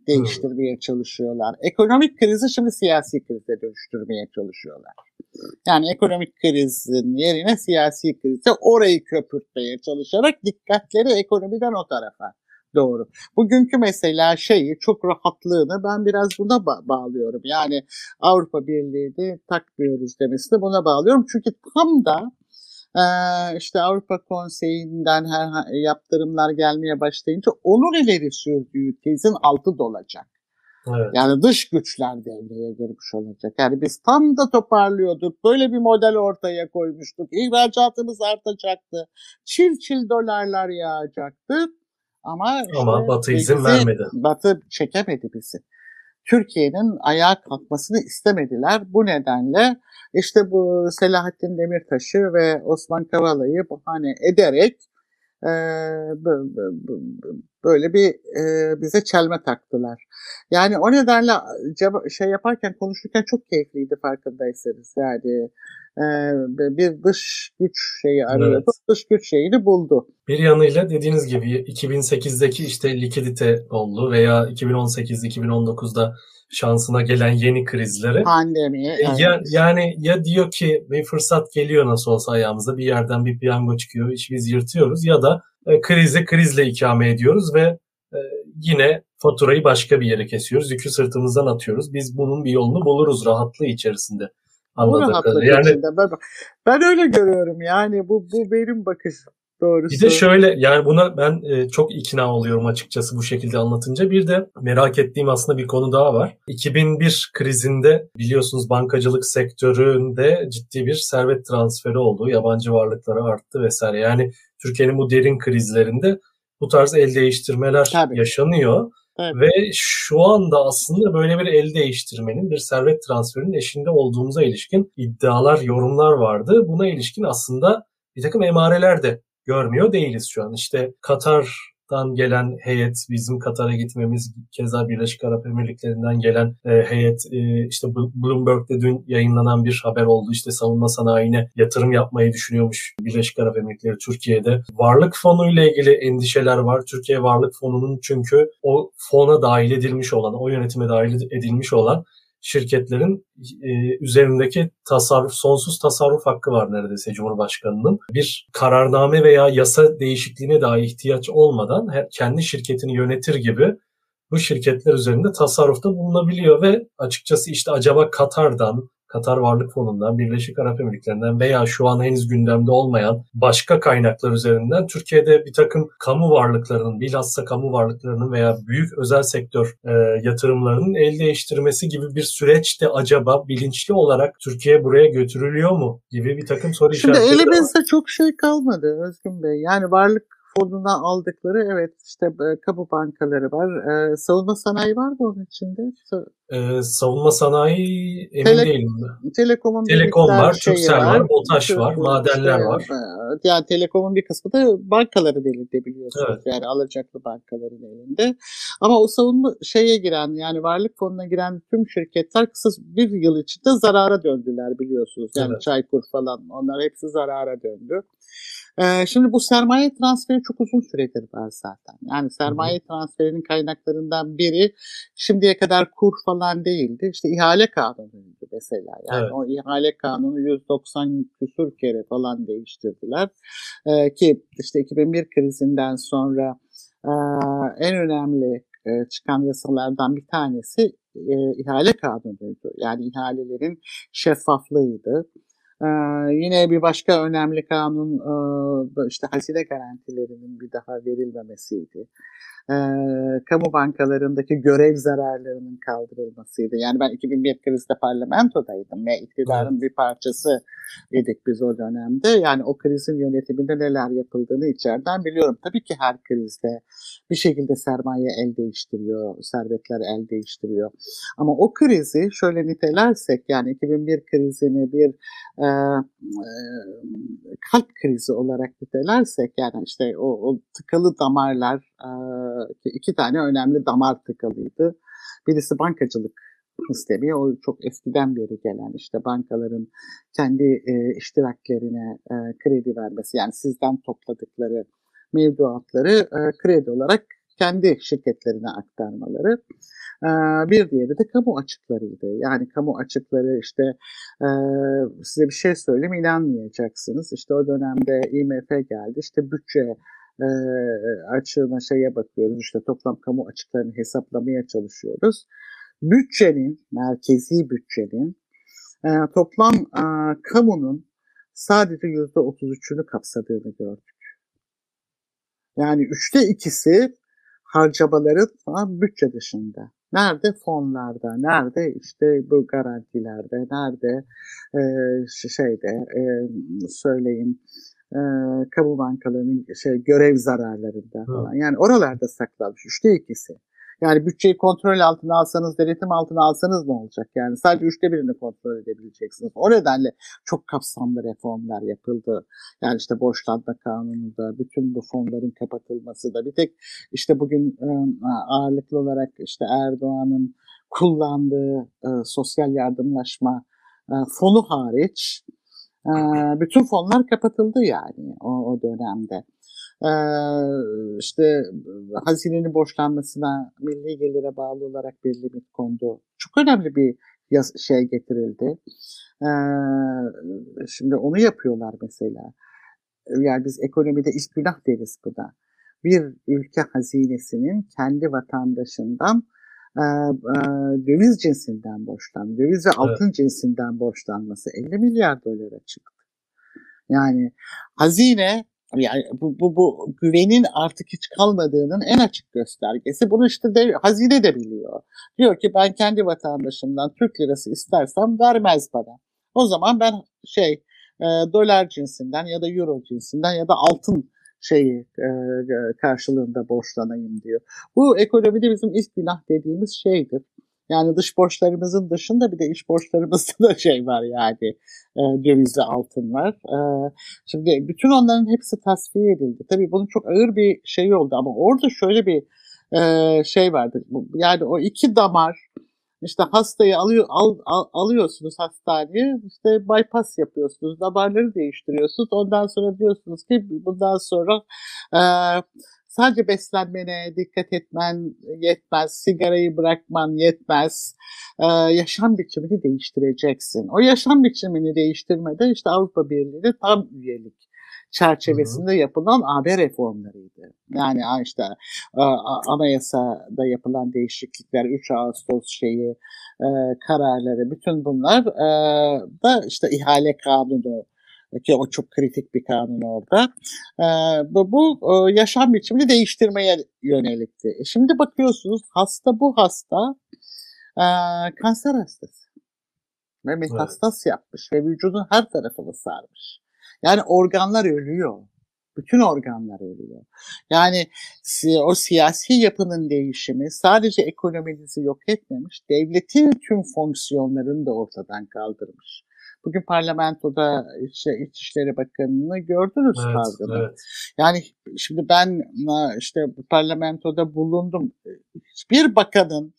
değiştirmeye çalışıyorlar. Ekonomik krizi şimdi siyasi krize dönüştürmeye çalışıyorlar. Yani ekonomik krizin yerine siyasi krize orayı köpürtmeye çalışarak dikkatleri ekonomiden o tarafa Doğru. Bugünkü mesela şeyi çok rahatlığını ben biraz buna ba- bağlıyorum. Yani Avrupa Birliği'ni takmıyoruz demesini buna bağlıyorum. Çünkü tam da işte Avrupa Konseyi'nden her yaptırımlar gelmeye başlayınca onun ileri sürdüğü tezin altı dolacak. Evet. Yani dış güçler devreye girmiş olacak. Yani biz tam da toparlıyorduk. Böyle bir model ortaya koymuştuk. İhracatımız artacaktı. Çil çil dolarlar yağacaktı. Ama, işte Ama Batı izin vermedi. Batı çekemedi bizi. Türkiye'nin ayağa kalkmasını istemediler. Bu nedenle işte bu Selahattin Demirtaş'ı ve Osman Kavala'yı bahane ederek böyle bir bize çelme taktılar. Yani o nedenle şey yaparken konuşurken çok keyifliydi farkındaysanız. Yani bir dış güç şeyi arıyordu. Evet. Dış güç şeyini buldu. Bir yanıyla dediğiniz gibi 2008'deki işte likidite oldu veya 2018-2019'da şansına gelen yeni krizleri. Pandemi. E, evet. Ya, yani ya diyor ki bir fırsat geliyor nasıl olsa ayağımıza bir yerden bir piyango çıkıyor iş biz yırtıyoruz ya da e, krizi krizle ikame ediyoruz ve e, yine faturayı başka bir yere kesiyoruz. Yükü sırtımızdan atıyoruz. Biz bunun bir yolunu buluruz rahatlığı içerisinde. Anladım. Yani, içinde. Ben, ben öyle görüyorum yani bu, bu benim bakışım. Doğrusu. Bir de şöyle yani buna ben e, çok ikna oluyorum açıkçası bu şekilde anlatınca. Bir de merak ettiğim aslında bir konu daha var. 2001 krizinde biliyorsunuz bankacılık sektöründe ciddi bir servet transferi oldu. Yabancı varlıkları arttı vesaire. Yani Türkiye'nin bu derin krizlerinde bu tarz el değiştirmeler Tabii. yaşanıyor. Evet. Ve şu anda aslında böyle bir el değiştirmenin, bir servet transferinin eşinde olduğumuza ilişkin iddialar, yorumlar vardı. Buna ilişkin aslında bir takım emareler de görmüyor değiliz şu an. İşte Katar'dan gelen heyet, bizim Katar'a gitmemiz, keza Birleşik Arap Emirlikleri'nden gelen e, heyet, e, işte Bloomberg'de dün yayınlanan bir haber oldu. İşte savunma sanayine yatırım yapmayı düşünüyormuş Birleşik Arap Emirlikleri Türkiye'de. Varlık fonu ile ilgili endişeler var. Türkiye Varlık Fonu'nun çünkü o fona dahil edilmiş olan, o yönetime dahil edilmiş olan şirketlerin e, üzerindeki tasarruf, sonsuz tasarruf hakkı var neredeyse Cumhurbaşkanı'nın. Bir kararname veya yasa değişikliğine dahi ihtiyaç olmadan her, kendi şirketini yönetir gibi bu şirketler üzerinde tasarrufta bulunabiliyor ve açıkçası işte acaba Katar'dan Katar Varlık Fonu'ndan, Birleşik Arap Emirlikleri'nden veya şu an henüz gündemde olmayan başka kaynaklar üzerinden Türkiye'de bir takım kamu varlıklarının, bilhassa kamu varlıklarının veya büyük özel sektör e, yatırımlarının el değiştirmesi gibi bir süreç de acaba bilinçli olarak Türkiye buraya götürülüyor mu gibi bir takım soru Şimdi işaretleri Şimdi elimizde çok şey kalmadı Özgün Bey. Yani varlık fonuna aldıkları evet işte e, kamu bankaları var. E, savunma sanayi var mı onun içinde? Ee, savunma sanayi emin Tele, değilim. Telekom'un Telekom var, Türksel var, BOTAŞ var, madenler var. Yani Telekom'un bir kısmı da bankaların elinde biliyorsunuz. Evet. Yani alacaklı bankaların elinde. Ama o savunma şeye giren yani varlık fonuna giren tüm şirketler kısa bir yıl içinde zarara döndüler biliyorsunuz. Yani evet. Çaykur falan onlar hepsi zarara döndü. Ee, şimdi bu sermaye transferi çok uzun süredir var zaten. Yani sermaye transferinin kaynaklarından biri şimdiye kadar kur falan değildi. İşte ihale kanunuydu mesela. Yani evet. o ihale kanunu 190 küsur kere falan değiştirdiler. Ee, ki işte 2001 krizinden sonra e, en önemli e, çıkan yasalardan bir tanesi e, ihale kanunuydu. Yani ihalelerin şeffaflığıydı. Yine bir başka önemli kanun e, işte hazine garantilerinin bir daha verilmemesiydi e, kamu bankalarındaki görev zararlarının kaldırılmasıydı. Yani ben 2001 krizde parlamentodaydım ve iktidarın evet. bir parçası idik biz o dönemde. Yani o krizin yönetiminde neler yapıldığını içeriden biliyorum. Tabii ki her krizde bir şekilde sermaye el değiştiriyor, servetler el değiştiriyor. Ama o krizi şöyle nitelersek yani 2001 krizini bir e, e, kalp krizi olarak nitelersek yani işte o, o tıkalı damarlar iki tane önemli damar tıkalıydı. Birisi bankacılık sistemi. O çok eskiden beri gelen işte bankaların kendi e, iştiraklerine e, kredi vermesi. Yani sizden topladıkları mevduatları e, kredi olarak kendi şirketlerine aktarmaları. Bir diğeri de kamu açıklarıydı. Yani kamu açıkları işte e, size bir şey söyleyeyim inanmayacaksınız. İşte o dönemde IMF geldi. İşte bütçe e, açığına şeye bakıyoruz. İşte toplam kamu açıklarını hesaplamaya çalışıyoruz. Bütçenin, merkezi bütçenin e, toplam e, kamunun sadece yüzde otuz üçünü kapsadığını gördük. Yani üçte ikisi harcamaların bütçe dışında. Nerede fonlarda, nerede işte bu garantilerde, nerede e, şeyde e, söyleyin e, kamu bankalarının şey görev zararlarında falan. Yani oralarda saklanmış. Üçte ikisi. Yani bütçeyi kontrol altına alsanız, denetim altına alsanız ne olacak? Yani sadece üçte birini kontrol edebileceksiniz. O nedenle çok kapsamlı reformlar yapıldı. Yani işte borçlanma kanununda, bütün bu fonların kapatılması da bir tek işte bugün ağırlıklı olarak işte Erdoğan'ın kullandığı e, sosyal yardımlaşma e, fonu hariç e, bütün fonlar kapatıldı yani o, o dönemde e, işte hazinenin borçlanmasına milli gelire bağlı olarak bir limit kondu. Çok önemli bir yaz, şey getirildi. E, şimdi onu yapıyorlar mesela. Yani biz ekonomide ilk günah deriz buna. Bir ülke hazinesinin kendi vatandaşından e, e, döviz cinsinden borçlan, döviz ve altın evet. cinsinden borçlanması 50 milyar dolara çıktı. Yani hazine yani bu, bu, bu güvenin artık hiç kalmadığının en açık göstergesi. Bunu işte de, hazine de biliyor. Diyor ki ben kendi vatandaşımdan Türk lirası istersem vermez bana. O zaman ben şey e, dolar cinsinden ya da euro cinsinden ya da altın şeyi e, karşılığında borçlanayım diyor. Bu ekonomide bizim ilk günah dediğimiz şeydir. Yani dış borçlarımızın dışında bir de iç borçlarımızda da şey var yani e, dövizli altın var. E, şimdi bütün onların hepsi tasfiye edildi. Tabii bunun çok ağır bir şey oldu ama orada şöyle bir e, şey vardı. Yani o iki damar işte hastayı alıyor al, al, alıyorsunuz hastaneye işte bypass yapıyorsunuz damarları değiştiriyorsunuz ondan sonra diyorsunuz ki bundan sonra e, Sadece beslenmene dikkat etmen yetmez, sigarayı bırakman yetmez. Ee, yaşam biçimini değiştireceksin. O yaşam biçimini değiştirmede işte Avrupa Birliği'de tam üyelik çerçevesinde yapılan AB reformlarıydı. Yani işte anayasada yapılan değişiklikler, 3 Ağustos şeyi, e, kararları, bütün bunlar e, da işte ihale kanunu ki o çok kritik bir kanun orada. E, bu, bu yaşam biçimini değiştirmeye yönelikti. Şimdi bakıyorsunuz hasta bu hasta kanser hastası ve metastas evet. yapmış ve vücudun her tarafını sarmış. Yani organlar ölüyor. Bütün organlar ölüyor. Yani o siyasi yapının değişimi sadece ekonominizi yok etmemiş, devletin tüm fonksiyonlarını da ortadan kaldırmış. Bugün parlamentoda işte İçişleri Bakanı'nı gördünüz evet, tarzını. Evet. Yani şimdi ben işte parlamentoda bulundum. Hiçbir bakanın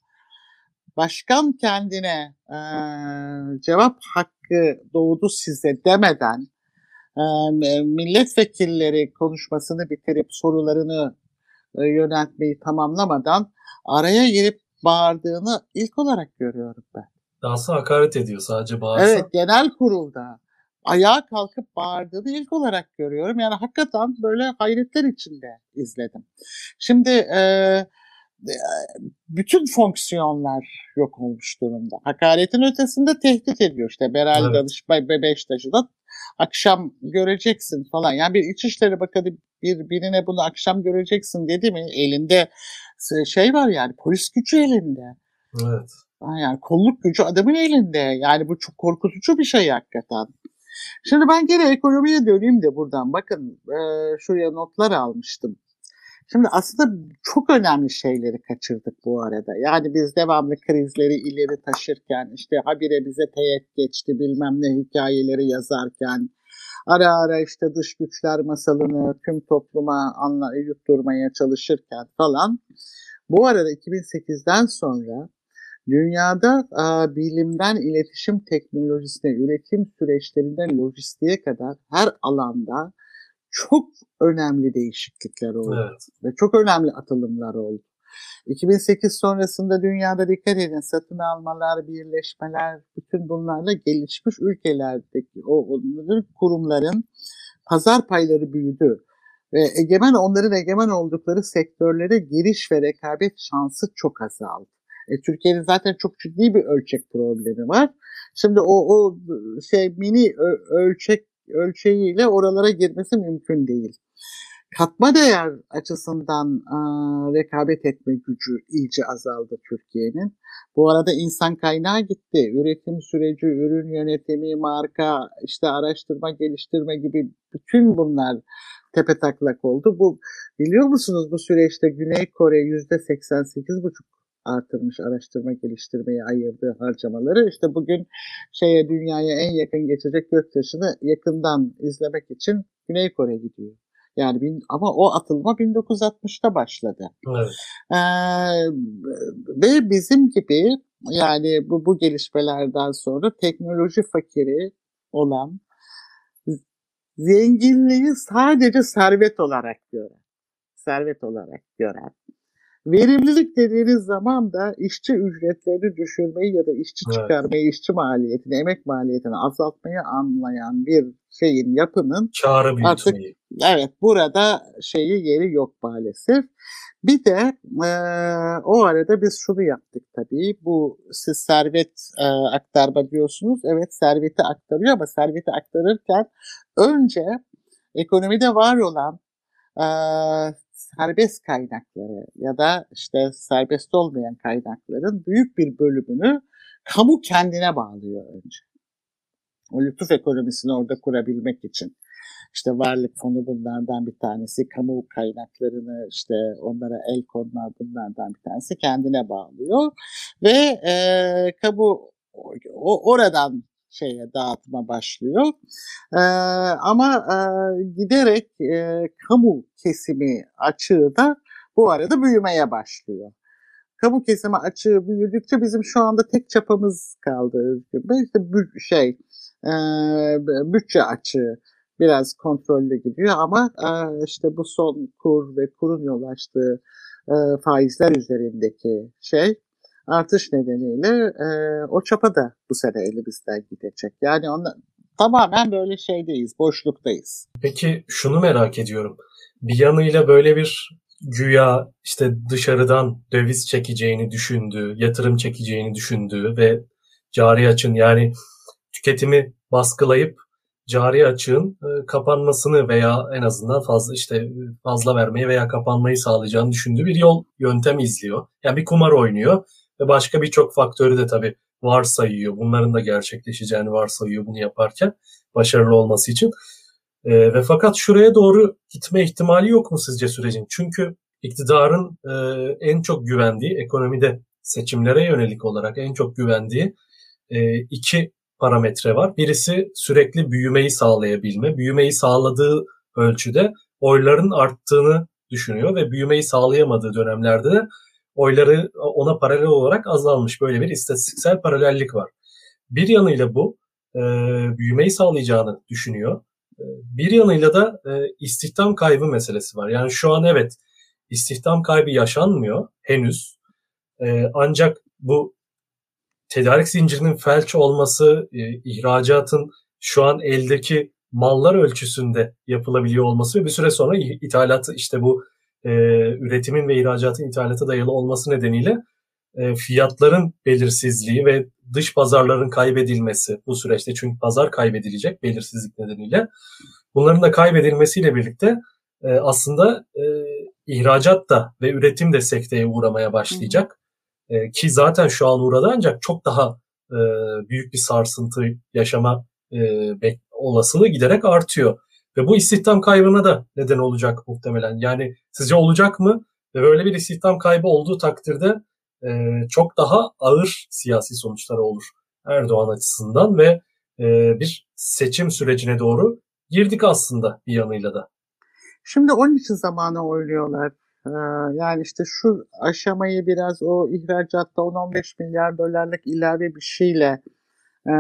başkan kendine e, cevap hakkı doğdu size demeden e, milletvekilleri konuşmasını bitirip sorularını e, yöneltmeyi tamamlamadan araya girip bağırdığını ilk olarak görüyorum ben. Dahası hakaret ediyor sadece bağırsa. Evet genel kurulda ayağa kalkıp bağırdığını ilk olarak görüyorum. Yani hakikaten böyle hayretler içinde izledim. Şimdi e, bütün fonksiyonlar yok olmuş durumda. Hakaretin ötesinde tehdit ediyor işte. Beral evet. Danışma Beştaş'ı da akşam göreceksin falan. Yani bir İçişleri Bakanı bir, birine bunu akşam göreceksin dedi mi elinde şey var yani polis gücü elinde. Evet. Yani kolluk gücü adamın elinde. Yani bu çok korkutucu bir şey hakikaten. Şimdi ben gene ekonomiye döneyim de buradan. Bakın e, şuraya notlar almıştım. Şimdi aslında çok önemli şeyleri kaçırdık bu arada. Yani biz devamlı krizleri ileri taşırken, işte habire bize teyit geçti bilmem ne hikayeleri yazarken, ara ara işte dış güçler masalını tüm topluma anla, yutturmaya çalışırken falan. Bu arada 2008'den sonra Dünyada a, bilimden iletişim teknolojisine, üretim süreçlerinden lojistiğe kadar her alanda çok önemli değişiklikler oldu. Evet. Ve çok önemli atılımlar oldu. 2008 sonrasında dünyada dikkat edin satın almalar, birleşmeler, bütün bunlarla gelişmiş ülkelerdeki o onların kurumların pazar payları büyüdü. Ve egemen onların egemen oldukları sektörlere giriş ve rekabet şansı çok azaldı. E, Türkiye'nin zaten çok ciddi bir ölçek problemi var. Şimdi o, o şey mini ölçek ölçeğiyle oralara girmesi mümkün değil. katma değer açısından e, rekabet etme gücü iyice azaldı Türkiye'nin. Bu arada insan kaynağı gitti. Üretim süreci, ürün yönetimi, marka, işte araştırma, geliştirme gibi bütün bunlar tepe taklak oldu. Bu biliyor musunuz bu süreçte Güney Kore yüzde 88,5 artırmış araştırma geliştirmeye ayırdığı harcamaları. İşte bugün şeye dünyaya en yakın geçecek göktaşını yakından izlemek için Güney Kore gidiyor. Yani bin, ama o atılma 1960'ta başladı. Evet. Ee, ve bizim gibi yani bu, bu gelişmelerden sonra teknoloji fakiri olan zenginliği sadece servet olarak gören, servet olarak gören Verimlilik dediğiniz zaman da işçi ücretlerini düşürmeyi ya da işçi evet. çıkarmayı, işçi maliyetini, emek maliyetini azaltmayı anlayan bir şeyin, yapının Çağrı artık evet burada şeyi yeri yok maalesef. Bir de e, o arada biz şunu yaptık tabii. Bu siz servet e, aktarma diyorsunuz. Evet serveti aktarıyor ama serveti aktarırken önce ekonomide var olan e, serbest kaynakları ya da işte serbest olmayan kaynakların büyük bir bölümünü kamu kendine bağlıyor önce. O lütuf ekonomisini orada kurabilmek için. İşte varlık fonu bunlardan bir tanesi, kamu kaynaklarını işte onlara el konma bunlardan bir tanesi kendine bağlıyor ve e, kamu o, oradan şeye dağıtma başlıyor. E, ama e, giderek e, kamu kesimi açığı da bu arada büyümeye başlıyor. Kamu kesimi açığı büyüdükçe bizim şu anda tek çapamız kaldı Özgür Bey. İşte şey e, bütçe açığı biraz kontrollü gidiyor ama e, işte bu son kur ve kurun yol açtığı e, faizler üzerindeki şey artış nedeniyle e, o çapa da bu sene elimizden gidecek. Yani onla, tamamen böyle şeydeyiz, boşluktayız. Peki şunu merak ediyorum. Bir yanıyla böyle bir güya işte dışarıdan döviz çekeceğini düşündüğü, yatırım çekeceğini düşündüğü ve cari açın yani tüketimi baskılayıp cari açığın e, kapanmasını veya en azından fazla işte fazla vermeyi veya kapanmayı sağlayacağını düşündüğü bir yol yöntem izliyor. Yani bir kumar oynuyor ve başka birçok faktörü de tabii varsayıyor. Bunların da gerçekleşeceğini varsayıyor bunu yaparken başarılı olması için. E, ve fakat şuraya doğru gitme ihtimali yok mu sizce sürecin? Çünkü iktidarın e, en çok güvendiği ekonomide seçimlere yönelik olarak en çok güvendiği e, iki parametre var. Birisi sürekli büyümeyi sağlayabilme. Büyümeyi sağladığı ölçüde oyların arttığını düşünüyor ve büyümeyi sağlayamadığı dönemlerde de oyları ona paralel olarak azalmış. Böyle bir istatistiksel paralellik var. Bir yanıyla bu e, büyümeyi sağlayacağını düşünüyor. E, bir yanıyla da e, istihdam kaybı meselesi var. Yani şu an evet istihdam kaybı yaşanmıyor henüz. E, ancak bu tedarik zincirinin felç olması, e, ihracatın şu an eldeki mallar ölçüsünde yapılabiliyor olması ve bir süre sonra ithalatı işte bu e, üretimin ve ihracatın ithalata dayalı olması nedeniyle e, fiyatların belirsizliği ve dış pazarların kaybedilmesi bu süreçte çünkü pazar kaybedilecek belirsizlik nedeniyle bunların da kaybedilmesiyle birlikte e, aslında e, ihracat da ve üretim de sekteye uğramaya başlayacak. E, ki zaten şu an uğradı ancak çok daha e, büyük bir sarsıntı yaşama e, olasılığı giderek artıyor. Ve bu istihdam kaybına da neden olacak muhtemelen. Yani sizce olacak mı? Ve böyle bir istihdam kaybı olduğu takdirde e, çok daha ağır siyasi sonuçları olur Erdoğan açısından ve e, bir seçim sürecine doğru girdik aslında bir yanıyla da. Şimdi onun için zamanı oynuyorlar. Ee, yani işte şu aşamayı biraz o ihracatta 10-15 milyar dolarlık ilave bir şeyle e,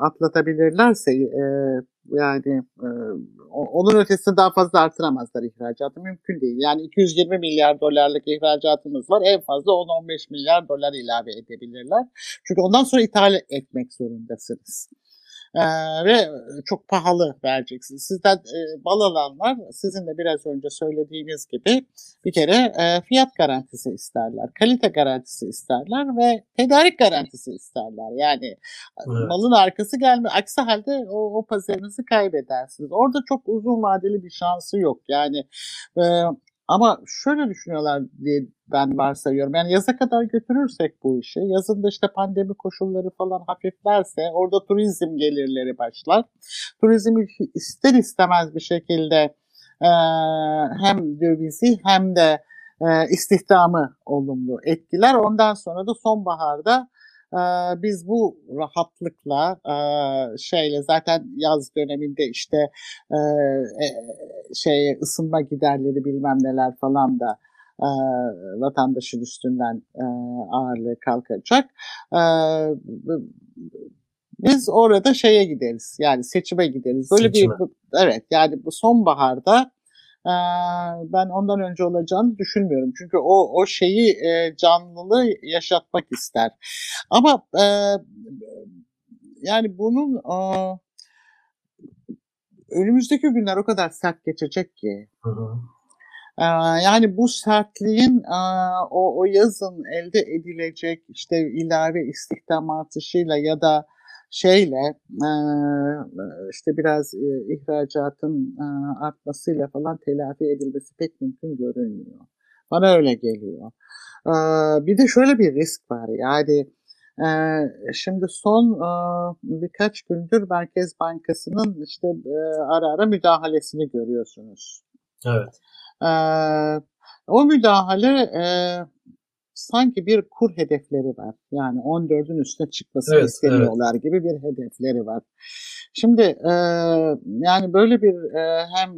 atlatabilirlerse e, yani e, onun ötesinde daha fazla artıramazlar ihracatı mümkün değil. Yani 220 milyar dolarlık ihracatımız var. En fazla 10-15 milyar dolar ilave edebilirler. Çünkü ondan sonra ithal etmek zorundasınız. Ee, ve çok pahalı vereceksiniz. Sizden e, bal alanlar sizin de biraz önce söylediğiniz gibi bir kere e, fiyat garantisi isterler, kalite garantisi isterler ve tedarik garantisi isterler. Yani evet. malın arkası gelme. Aksi halde o, o pazarınızı kaybedersiniz. Orada çok uzun vadeli bir şansı yok. Yani e, ama şöyle düşünüyorlar diye ben varsayıyorum. Yani yaza kadar götürürsek bu işi, yazında işte pandemi koşulları falan hafiflerse orada turizm gelirleri başlar. Turizm ister istemez bir şekilde e, hem dövizi hem de e, istihdamı olumlu etkiler. Ondan sonra da sonbaharda biz bu rahatlıkla şeyle zaten yaz döneminde işte e, şey ısınma giderleri bilmem neler falan da vatandaşın üstünden ağırlığı kalkacak. Biz orada şeye gideriz yani seçime gideriz. Böyle Seçime. bir evet yani bu sonbaharda ben ondan önce olacağını düşünmüyorum. Çünkü o o şeyi e, canlılığı yaşatmak ister. Ama e, yani bunun e, önümüzdeki günler o kadar sert geçecek ki. Hı hı. Yani bu sertliğin o, o yazın elde edilecek işte ilave istihdam artışıyla ya da şeyle işte biraz ihracatın artmasıyla falan telafi edilmesi pek mümkün görünmüyor. Bana öyle geliyor. Bir de şöyle bir risk var. Yani şimdi son birkaç gündür Merkez Bankası'nın işte ara ara müdahalesini görüyorsunuz. Evet. O müdahale sanki bir kur hedefleri var. Yani 14'ün üstüne çıkmasını evet, istemiyorlar evet. gibi bir hedefleri var. Şimdi e, yani böyle bir e, hem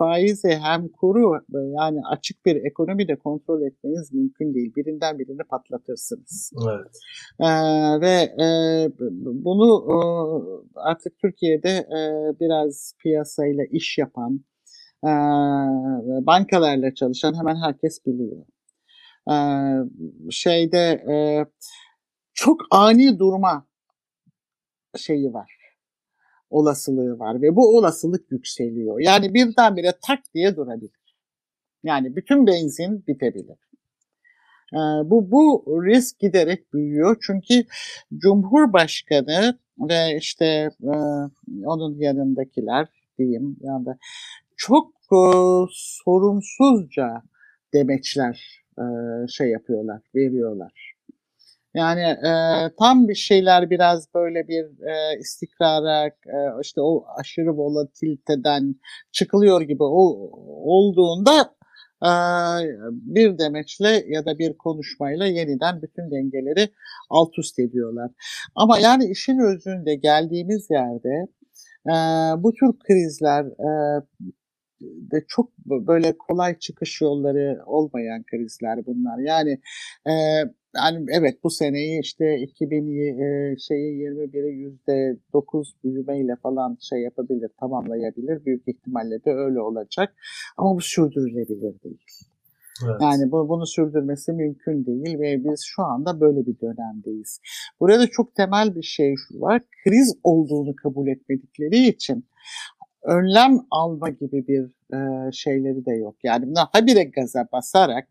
faizi hem kuru yani açık bir ekonomide kontrol etmeniz mümkün değil. Birinden birini patlatırsınız. Evet. Ee, ve e, bunu e, artık Türkiye'de e, biraz piyasayla iş yapan, e, bankalarla çalışan hemen herkes biliyor şeyde e, çok ani durma şeyi var. Olasılığı var ve bu olasılık yükseliyor. Yani birdenbire tak diye durabilir. Yani bütün benzin bitebilir. bu, bu risk giderek büyüyor. Çünkü Cumhurbaşkanı ve işte e, onun yanındakiler diyeyim yani çok e, sorumsuzca demeçler e, şey yapıyorlar, veriyorlar. Yani e, tam bir şeyler biraz böyle bir e, istikrara, e, işte o aşırı volatiliteden çıkılıyor gibi ol, olduğunda e, bir demeçle ya da bir konuşmayla yeniden bütün dengeleri alt üst ediyorlar. Ama yani işin özünde geldiğimiz yerde e, bu tür krizler e, de çok böyle kolay çıkış yolları olmayan krizler bunlar. Yani e, yani evet bu seneyi işte 2000 e, şeyi 21'i yüzde 9 büyümeyle falan şey yapabilir, tamamlayabilir. Büyük ihtimalle de öyle olacak. Ama bu sürdürülebilir değil. Evet. Yani bu, bunu sürdürmesi mümkün değil ve biz şu anda böyle bir dönemdeyiz. Burada çok temel bir şey şu var. Kriz olduğunu kabul etmedikleri için önlem alma gibi bir e, şeyleri de yok. Yani bunlar habire gaza basarak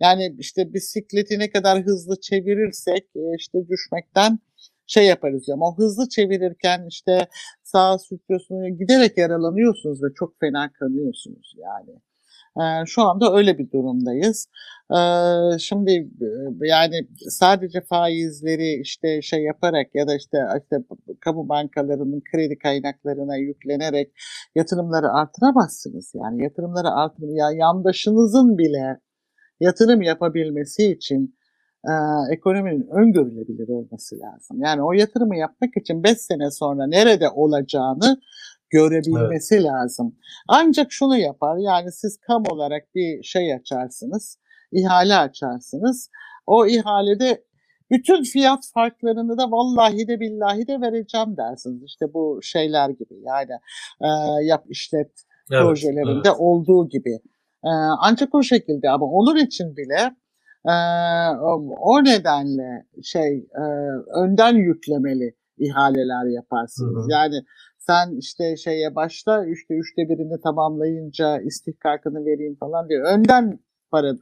yani işte bisikleti ne kadar hızlı çevirirsek e, işte düşmekten şey yaparız ama o hızlı çevirirken işte sağa sürtüyorsunuz giderek yaralanıyorsunuz ve çok fena kanıyorsunuz yani. Şu anda öyle bir durumdayız. Şimdi yani sadece faizleri işte şey yaparak ya da işte işte kamu bankalarının kredi kaynaklarına yüklenerek yatırımları artıramazsınız. Yani yatırımları artır ya yandaşınızın bile yatırım yapabilmesi için e, ekonominin öngörülebilir olması lazım. Yani o yatırımı yapmak için 5 sene sonra nerede olacağını görebilmesi evet. lazım. Ancak şunu yapar yani siz kam olarak bir şey açarsınız, ihale açarsınız. O ihalede bütün fiyat farklarını da vallahi de billahi de vereceğim dersiniz. İşte bu şeyler gibi yani e, yap işlet evet, projelerinde evet. olduğu gibi. E, ancak o şekilde ama olur için bile e, o, o nedenle şey e, önden yüklemeli ihaleler yaparsınız. Hı hı. Yani sen işte şeye başla işte üçte birini tamamlayınca istihkakını vereyim falan diyor. Önden para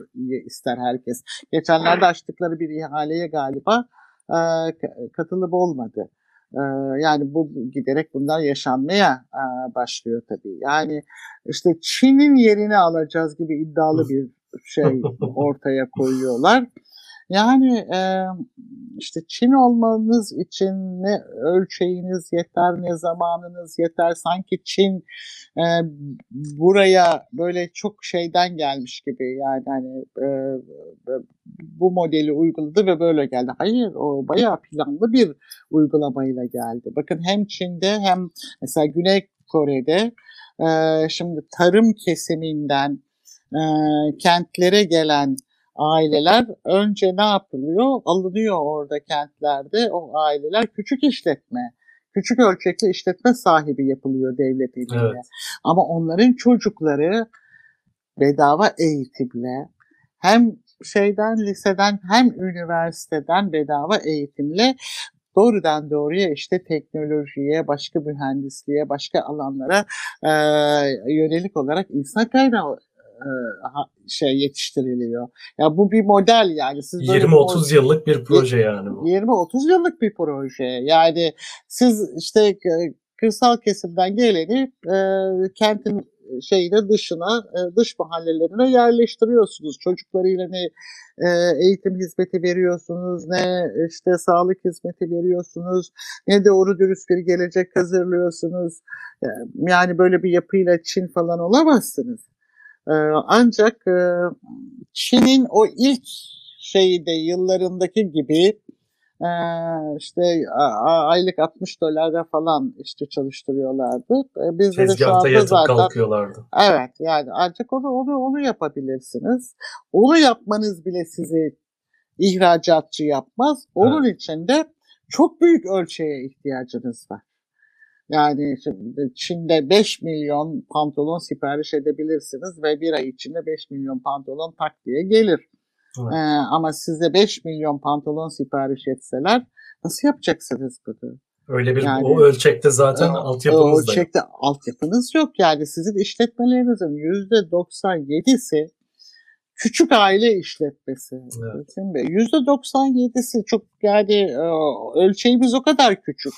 ister herkes. Geçenlerde açtıkları bir ihaleye galiba e, katılıp olmadı. E, yani bu giderek bunlar yaşanmaya e, başlıyor tabii. Yani işte Çin'in yerini alacağız gibi iddialı bir şey ortaya koyuyorlar. Yani e, işte Çin olmanız için ne ölçeğiniz yeter ne zamanınız yeter. Sanki Çin e, buraya böyle çok şeyden gelmiş gibi yani hani e, bu modeli uyguladı ve böyle geldi. Hayır o bayağı planlı bir uygulamayla geldi. Bakın hem Çin'de hem mesela Güney Kore'de e, şimdi tarım kesiminden e, kentlere gelen aileler önce ne yapılıyor? Alınıyor orada kentlerde o aileler küçük işletme, küçük ölçekli işletme sahibi yapılıyor devlet eliyle. Evet. Ama onların çocukları bedava eğitimle hem şeyden liseden hem üniversiteden bedava eğitimle doğrudan doğruya işte teknolojiye, başka mühendisliğe, başka alanlara e, yönelik olarak insan kaynağı şey yetiştiriliyor. Ya bu bir model yani. Siz 20-30 yıllık bir proje yani bu. 20-30 yıllık bir proje. Yani siz işte e, kırsal kesimden geleni e, kentin şeyine dışına, e, dış mahallelerine yerleştiriyorsunuz. Çocuklarıyla ne e, eğitim hizmeti veriyorsunuz, ne işte sağlık hizmeti veriyorsunuz, ne doğru dürüst bir gelecek hazırlıyorsunuz. Yani böyle bir yapıyla Çin falan olamazsınız. Ee, ancak e, Çin'in o ilk şeyde yıllarındaki gibi e, işte aylık 60 dolara falan işte çalıştırıyorlardı. E, biz de şu anda zaten kalkıyorlardı. Evet yani ancak onu onu onu yapabilirsiniz. Onu yapmanız bile sizi ihracatçı yapmaz. Onun evet. için de çok büyük ölçeğe ihtiyacınız var. Yani Çin'de 5 milyon pantolon sipariş edebilirsiniz ve bir ay içinde 5 milyon pantolon tak diye gelir. Evet. Ee, ama size 5 milyon pantolon sipariş etseler nasıl yapacaksınız bunu? Öyle bir yani, o ölçekte zaten o, altyapınız o ölçekte yok. altyapınız yok. Yani sizin işletmelerinizin %97'si küçük aile işletmesi. Evet. %97'si çok yani e, ölçeğimiz o kadar küçük.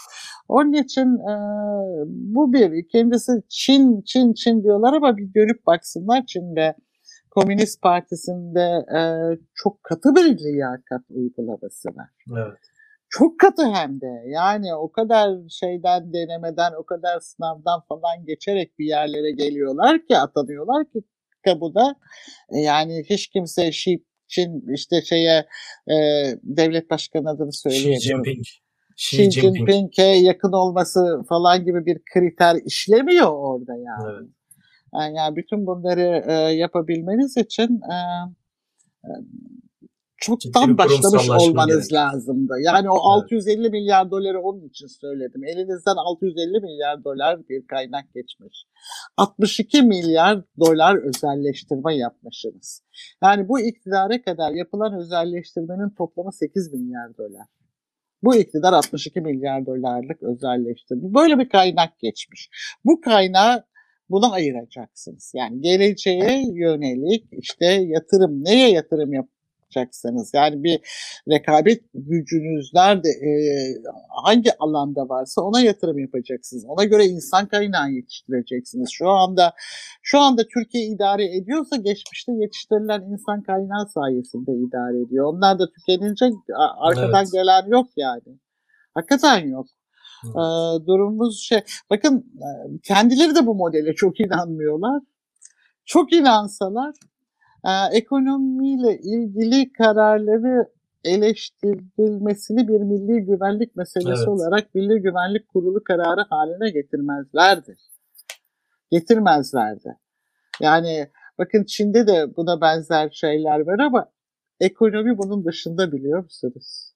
Onun için e, bu bir. Kendisi Çin, Çin, Çin diyorlar ama bir görüp baksınlar Çin'de Komünist Partisi'nde e, çok katı bir liyakat uygulaması var. Evet. Çok katı hem de. Yani o kadar şeyden denemeden, o kadar sınavdan falan geçerek bir yerlere geliyorlar ki, atanıyorlar ki kamuda. E, yani hiç kimse Xi Çin işte şeye e, devlet başkanı adını söyleyemiyorum. Xi Jinping. Xi Jinping'e yakın olması falan gibi bir kriter işlemiyor orada yani. Evet. Yani, yani bütün bunları e, yapabilmeniz için e, çoktan başlamış olmanız gerek. lazımdı. Yani o evet. 650 milyar doları onun için söyledim. Elinizden 650 milyar dolar bir kaynak geçmiş. 62 milyar dolar özelleştirme yapmışsınız. Yani bu iktidara kadar yapılan özelleştirmenin toplamı 8 milyar dolar. Bu iktidar 62 milyar dolarlık özelleştirme. Böyle bir kaynak geçmiş. Bu kaynağı buna ayıracaksınız. Yani geleceğe yönelik işte yatırım, neye yatırım yap yapacaksınız. Yani bir rekabet gücünüz nerede, e, hangi alanda varsa ona yatırım yapacaksınız. Ona göre insan kaynağı yetiştireceksiniz. Şu anda şu anda Türkiye idare ediyorsa geçmişte yetiştirilen insan kaynağı sayesinde idare ediyor. Onlar da tükenince arkadan evet. gelen yok yani. Hakikaten yok. Evet. Ee, durumumuz şey. Bakın kendileri de bu modele çok inanmıyorlar. Çok inansalar e, ekonomiyle ilgili kararları eleştirilmesini bir milli güvenlik meselesi evet. olarak Milli Güvenlik Kurulu kararı haline getirmezlerdi. Getirmezlerdi. Yani bakın Çin'de de buna benzer şeyler var ama ekonomi bunun dışında biliyor musunuz?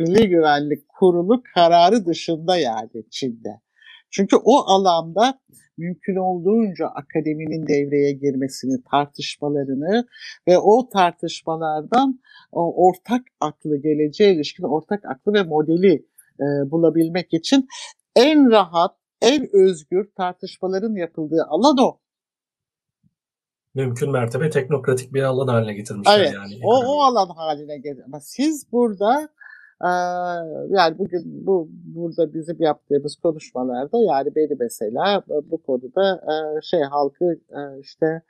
Milli Güvenlik Kurulu kararı dışında yani Çin'de. Çünkü o alanda mümkün olduğunca akademinin devreye girmesini, tartışmalarını ve o tartışmalardan o ortak aklı, geleceğe ilişkin ortak aklı ve modeli e, bulabilmek için en rahat, en özgür tartışmaların yapıldığı alan o. Mümkün mertebe teknokratik bir alan haline getirmişler evet, yani. O, o alan haline getir. Ama siz burada e, yani bugün bu burada bizim yaptığımız konuşmalarda yani beni mesela bu konuda e, şey halkı e, işte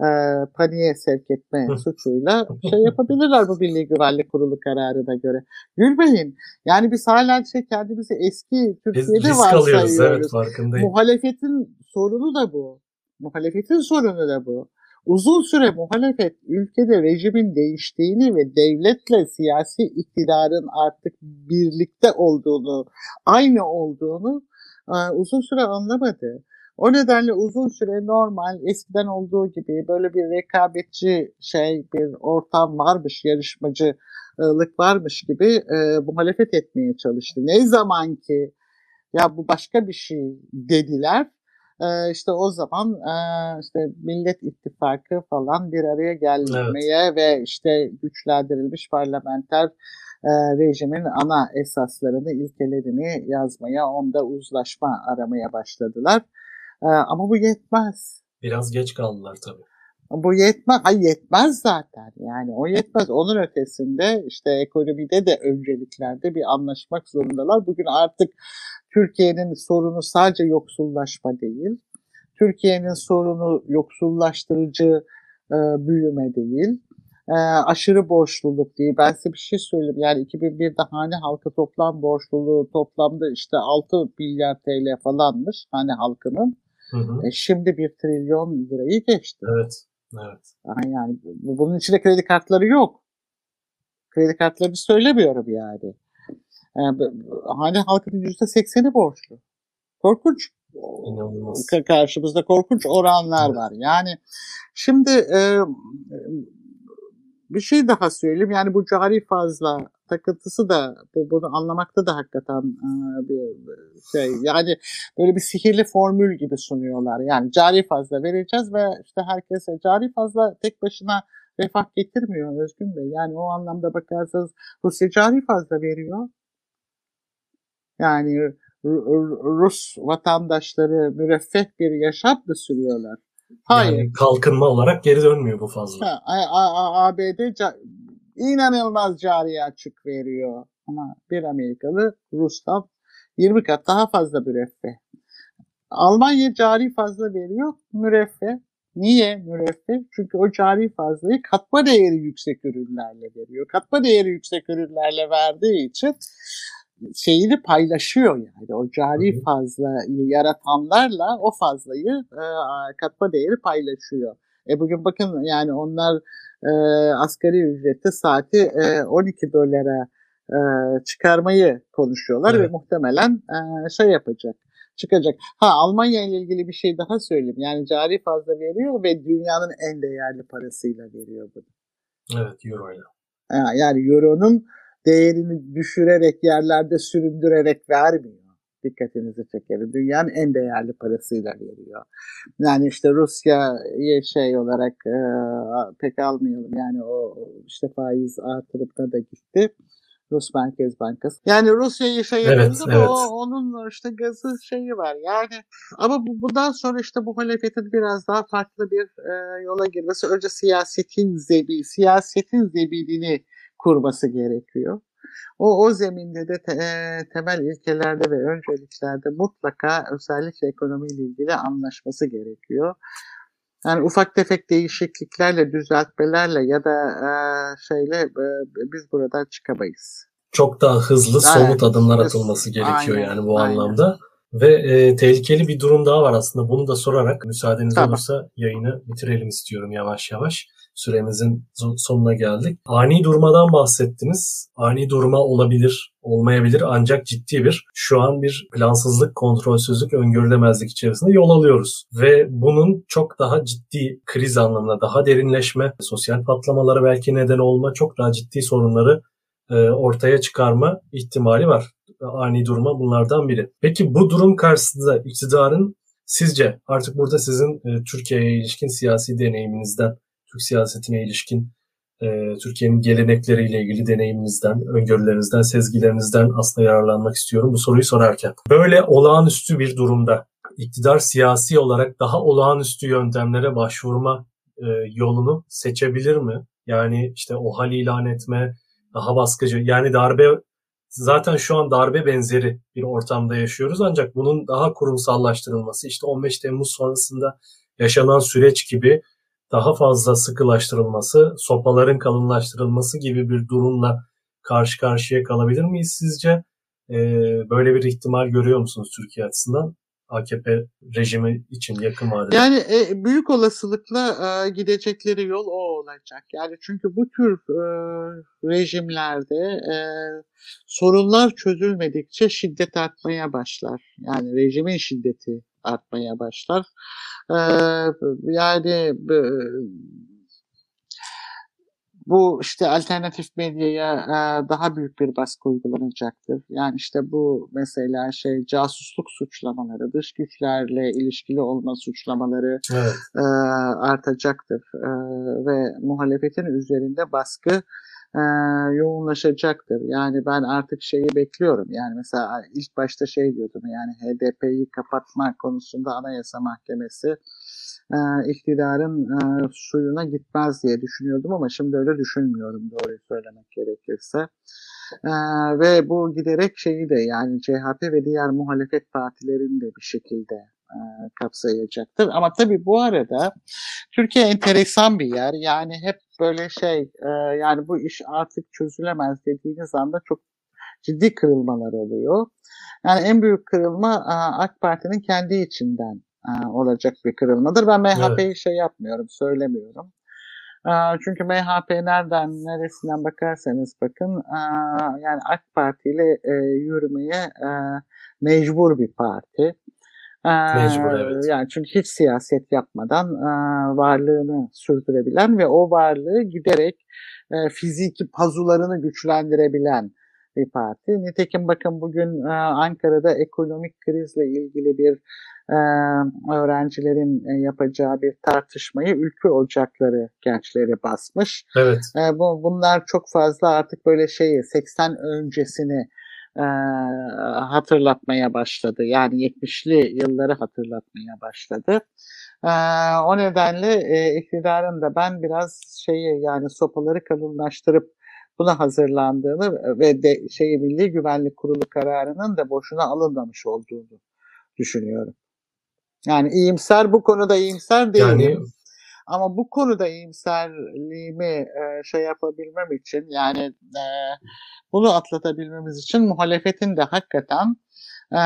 e, paniğe sevk etme suçuyla şey yapabilirler bu Milli Güvenlik Kurulu kararına göre. Gülmeyin. Yani biz hala şey kendimizi eski Türkiye'de varsayıyoruz. Evet, farkındayım. Muhalefetin sorunu da bu. Muhalefetin sorunu da bu. Uzun süre muhalefet ülkede rejimin değiştiğini ve devletle siyasi iktidarın artık birlikte olduğunu, aynı olduğunu uzun süre anlamadı. O nedenle uzun süre normal eskiden olduğu gibi böyle bir rekabetçi şey bir ortam varmış, yarışmacılık varmış gibi e, muhalefet etmeye çalıştı. Ne zaman ki ya bu başka bir şey dediler e, işte o zaman e, işte Millet İttifakı falan bir araya gelmeye evet. ve işte güçlendirilmiş parlamenter e, rejimin ana esaslarını, ilkelerini yazmaya, onda uzlaşma aramaya başladılar. E, ama bu yetmez. Biraz geç kaldılar tabii. Bu yetmez. Hayır yetmez zaten. Yani o yetmez. Onun ötesinde işte ekonomide de önceliklerde bir anlaşmak zorundalar. Bugün artık Türkiye'nin sorunu sadece yoksullaşma değil. Türkiye'nin sorunu yoksullaştırıcı e, büyüme değil. E, aşırı borçluluk değil. Ben size bir şey söyleyeyim. Yani 2001'de hane halkı toplam borçluluğu toplamda işte 6 milyar TL falanmış hane halkının. Hı hı. E, şimdi 1 trilyon lirayı geçti. Evet. Evet. Yani bunun içinde kredi kartları yok. Kredi kartlarını söylemiyorum yani. yani hane halkının %80'i borçlu. Korkunç. İnanılmaz. Karşımızda korkunç oranlar evet. var. Yani şimdi e, bir şey daha söyleyeyim. Yani bu cari fazla takıntısı da bu, bunu anlamakta da hakikaten e, bir şey yani böyle bir sihirli formül gibi sunuyorlar. Yani cari fazla vereceğiz ve işte herkese cari fazla tek başına refah getirmiyor Özgün Bey. Yani o anlamda bakarsanız Rusya cari fazla veriyor. Yani Rus vatandaşları müreffeh bir yaşam mı sürüyorlar? Hayır. Yani kalkınma olarak geri dönmüyor bu fazla. Ha, ABD inanılmaz cari açık veriyor. Ama bir Amerikalı Rus'tan 20 kat daha fazla müreffeh. Almanya cari fazla veriyor, müreffeh. Niye müreffeh? Çünkü o cari fazlayı katma değeri yüksek ürünlerle veriyor. Katma değeri yüksek ürünlerle verdiği için şeyini paylaşıyor yani. O cari fazla yaratanlarla o fazlayı e, katma değeri paylaşıyor. E bugün bakın yani onlar e, asgari ücreti saati e, 12 dolara e, çıkarmayı konuşuyorlar evet. ve muhtemelen e, şey yapacak çıkacak. Ha Almanya ile ilgili bir şey daha söyleyeyim. Yani cari fazla veriyor ve dünyanın en değerli parasıyla veriyor bunu. Evet euro ile. Yani euronun değerini düşürerek yerlerde süründürerek vermiyor. Dikkatinizi çekerim. Dünyanın en değerli parasıyla veriyor. Yani işte Rusya'yı şey olarak e, pek almayalım. Yani o işte faiz artırıp da gitti. Rus Merkez Bankası. Yani Rusya'yı şey evet, ama evet. o, onun işte gazı şeyi var. Yani ama bu, bundan sonra işte bu muhalefetin biraz daha farklı bir e, yola girmesi. Önce siyasetin zebi, siyasetin zebilini kurması gerekiyor. O, o zeminde de te, e, temel ilkelerde ve önceliklerde mutlaka özellikle ekonomiyle ilgili anlaşması gerekiyor. Yani ufak tefek değişikliklerle, düzeltmelerle ya da e, şeyle e, biz buradan çıkamayız. Çok daha hızlı, somut adımlar atılması gerekiyor aynen, yani bu aynen. anlamda. Ve e, tehlikeli bir durum daha var aslında. Bunu da sorarak müsaadeniz tamam. olursa yayını bitirelim istiyorum yavaş yavaş süremizin sonuna geldik. Ani durmadan bahsettiniz. Ani durma olabilir, olmayabilir ancak ciddi bir şu an bir plansızlık, kontrolsüzlük, öngörülemezlik içerisinde yol alıyoruz. Ve bunun çok daha ciddi kriz anlamında daha derinleşme, sosyal patlamalara belki neden olma, çok daha ciddi sorunları e, ortaya çıkarma ihtimali var. Ani durma bunlardan biri. Peki bu durum karşısında iktidarın sizce artık burada sizin e, Türkiye'ye ilişkin siyasi deneyiminizden Türk siyasetine ilişkin e, Türkiye'nin gelenekleriyle ilgili deneyiminizden, öngörülerinizden, sezgilerinizden aslında yararlanmak istiyorum bu soruyu sorarken. Böyle olağanüstü bir durumda iktidar siyasi olarak daha olağanüstü yöntemlere başvurma e, yolunu seçebilir mi? Yani işte o hal ilan etme, daha baskıcı. Yani darbe zaten şu an darbe benzeri bir ortamda yaşıyoruz ancak bunun daha kurumsallaştırılması işte 15 Temmuz sonrasında yaşanan süreç gibi daha fazla sıkılaştırılması, sopaların kalınlaştırılması gibi bir durumla karşı karşıya kalabilir miyiz sizce? Ee, böyle bir ihtimal görüyor musunuz Türkiye açısından? AKP rejimi için yakın vadede. Yani e, büyük olasılıkla e, gidecekleri yol o olacak. Yani çünkü bu tür e, rejimlerde e, sorunlar çözülmedikçe şiddet artmaya başlar. Yani rejimin şiddeti artmaya başlar. E, yani e, bu işte alternatif medyaya e, daha büyük bir baskı uygulanacaktır. Yani işte bu mesela şey casusluk suçlamaları, dış güçlerle ilişkili olma suçlamaları evet. e, artacaktır e, ve muhalefetin üzerinde baskı e, yoğunlaşacaktır. Yani ben artık şeyi bekliyorum. Yani mesela ilk başta şey diyordum yani HDP'yi kapatma konusunda Anayasa Mahkemesi e, iktidarın e, suyuna gitmez diye düşünüyordum ama şimdi öyle düşünmüyorum doğruyu söylemek gerekirse. E, ve bu giderek şeyi de yani CHP ve diğer muhalefet partilerini de bir şekilde e, kapsayacaktır. Ama tabii bu arada Türkiye enteresan bir yer. Yani hep böyle şey e, yani bu iş artık çözülemez dediğiniz anda çok ciddi kırılmalar oluyor. Yani en büyük kırılma AK Parti'nin kendi içinden olacak bir kırılmadır. Ben MHP'yi evet. şey yapmıyorum, söylemiyorum. E, çünkü MHP nereden, neresinden bakarsanız bakın e, yani AK Parti ile yürümeye mecbur bir parti. Mecbur evet. Yani çünkü hiç siyaset yapmadan varlığını sürdürebilen ve o varlığı giderek fiziki pazularını güçlendirebilen bir parti. Nitekim bakın bugün Ankara'da ekonomik krizle ilgili bir e, öğrencilerin e, yapacağı bir tartışmayı ülke ocakları gençleri basmış. Evet. E, bu, bunlar çok fazla artık böyle şeyi 80 öncesini e, hatırlatmaya başladı. Yani 70'li yılları hatırlatmaya başladı. E, o nedenle e, iktidarın da ben biraz şeyi yani sopaları kalınlaştırıp buna hazırlandığını ve de şeyi Milli Güvenlik Kurulu kararının da boşuna alınmamış olduğunu düşünüyorum. Yani iyimser bu konuda iyimser değilim. Yani... Ama bu konuda iyimserliğimi e, şey yapabilmem için yani e, bunu atlatabilmemiz için muhalefetin de hakikaten e,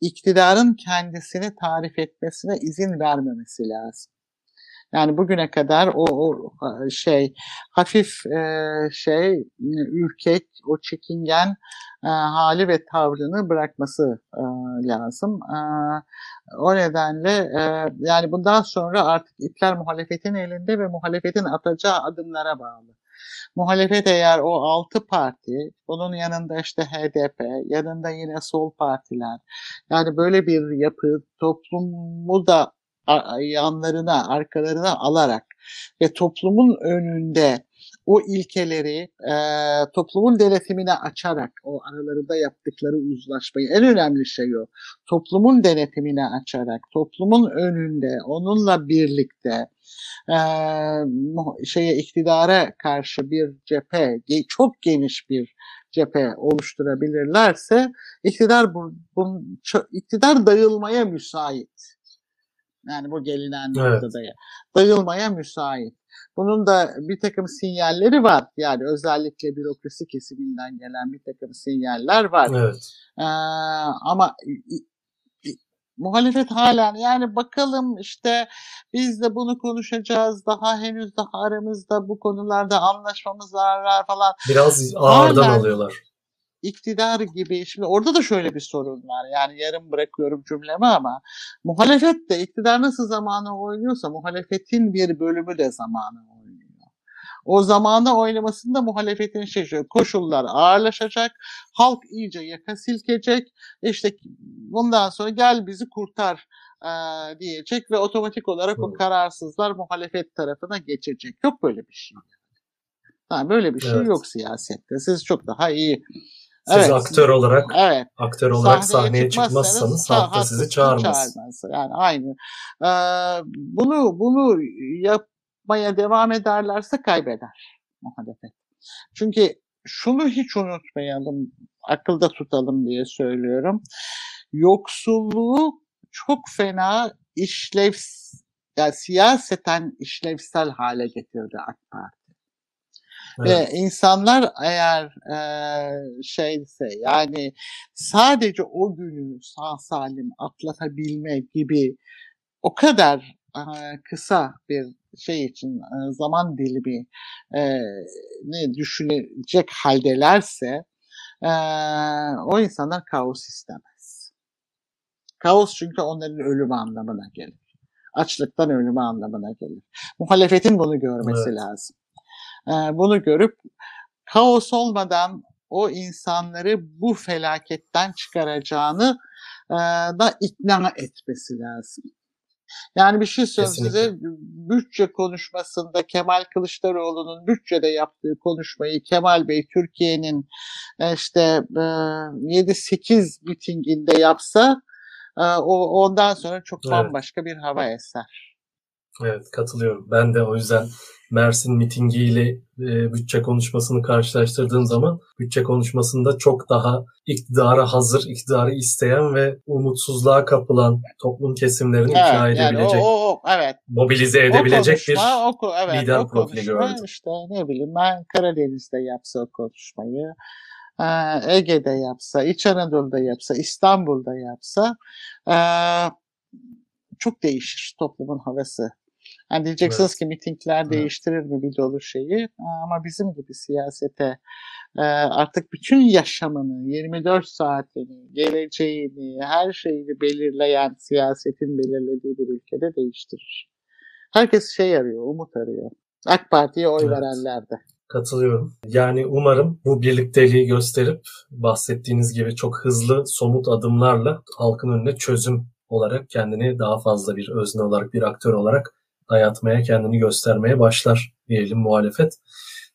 iktidarın kendisini tarif etmesine izin vermemesi lazım. Yani bugüne kadar o, o şey hafif e, şey ürkek, o çekingen e, hali ve tavrını bırakması e, lazım. E, o nedenle e, yani bundan sonra artık ipler muhalefetin elinde ve muhalefetin atacağı adımlara bağlı. Muhalefet eğer o altı parti, onun yanında işte HDP, yanında yine sol partiler, yani böyle bir yapı toplumu da yanlarına, arkalarına alarak ve toplumun önünde o ilkeleri e, toplumun denetimine açarak o aralarında yaptıkları uzlaşmayı en önemli şey o. Toplumun denetimine açarak toplumun önünde onunla birlikte e, şeye iktidara karşı bir cephe çok geniş bir cephe oluşturabilirlerse iktidar bu, bu iktidar dayılmaya müsait. Yani bu gelinen evet. noktada dayılmaya müsait. Bunun da bir takım sinyalleri var. Yani özellikle bürokrasi kesiminden gelen bir takım sinyaller var. Evet. Ee, ama muhalefet hala yani bakalım işte biz de bunu konuşacağız. Daha henüz daha aramızda bu konularda anlaşmamız var falan. Biraz ağırdan hala, alıyorlar iktidar gibi şimdi orada da şöyle bir sorun var. Yani yarım bırakıyorum cümlemi ama muhalefet de iktidar nasıl zamanı oynuyorsa muhalefetin bir bölümü de zamanı oynuyor. O zamanda oynamasında muhalefetin şey şu, koşullar ağırlaşacak, halk iyice yaka silkecek, işte bundan sonra gel bizi kurtar e, diyecek ve otomatik olarak o kararsızlar muhalefet tarafına geçecek. Yok böyle bir şey. Yani böyle bir şey Evet. yok siyasette. Siz çok daha iyi Siz Evet. aktör olarak evet aktör olarak sahneye sahneye, çıkmazsanız çıkmazsanız ha- da sizi çağırmaz. çağırmaz. Yani aynı. Ee, bunu bunu yapmaya devam ederlerse kaybeder muhalefet. Çünkü şunu hiç unutmayalım, akılda tutalım diye söylüyorum. Yoksulluğu çok fena işlev, yani siyaseten işlevsel hale getirdi AK Parti. Evet. Ve insanlar eğer e, şeyse yani sadece o günü sağ salim atlatabilme gibi o kadar e, kısa bir şey için e, zaman dilimi e, ne düşünecek haldelerse e, o insanlar kaos istemez. Kaos çünkü onların ölümü anlamına gelir. Açlıktan ölümü anlamına gelir. Muhalefetin bunu görmesi Evet. lazım. Ee, bunu görüp kaos olmadan o insanları bu felaketten çıkaracağını e, da ikna etmesi lazım. Yani bir şey söyleyeyim size bütçe konuşmasında Kemal Kılıçdaroğlu'nun bütçede yaptığı konuşmayı Kemal Bey Türkiye'nin e, işte e, 7-8 mitinginde yapsa e, o ondan sonra çok Evet. bambaşka bir hava eser. Evet katılıyorum. Ben de o yüzden Mersin mitingiyle e, bütçe konuşmasını karşılaştırdığım zaman bütçe konuşmasında çok daha iktidara hazır, iktidarı isteyen ve umutsuzluğa kapılan toplum kesimlerini ikna Evet, yani o, edebilecek, o, o evet. mobilize edebilecek o bir konuşma, o, ko- evet, lider o profili gördüm. işte ne bileyim ben Karadeniz'de yapsa o konuşmayı, e, Ege'de yapsa, İç Anadolu'da yapsa, İstanbul'da yapsa e, çok değişir toplumun havası. Yani diyeceksiniz Evet. ki mitingler Evet. değiştirir mi bir dolu şeyi ama bizim gibi siyasete e, artık bütün yaşamını, 24 saatini, geleceğini, her şeyini belirleyen siyasetin belirlediği bir ülkede değiştirir. Herkes şey arıyor, umut arıyor. AK Parti'ye oy Evet. verenler de. Katılıyorum. Yani umarım bu birlikteliği gösterip bahsettiğiniz gibi çok hızlı, somut adımlarla halkın önüne çözüm olarak kendini daha fazla bir özne olarak, bir aktör olarak dayatmaya, kendini göstermeye başlar diyelim muhalefet.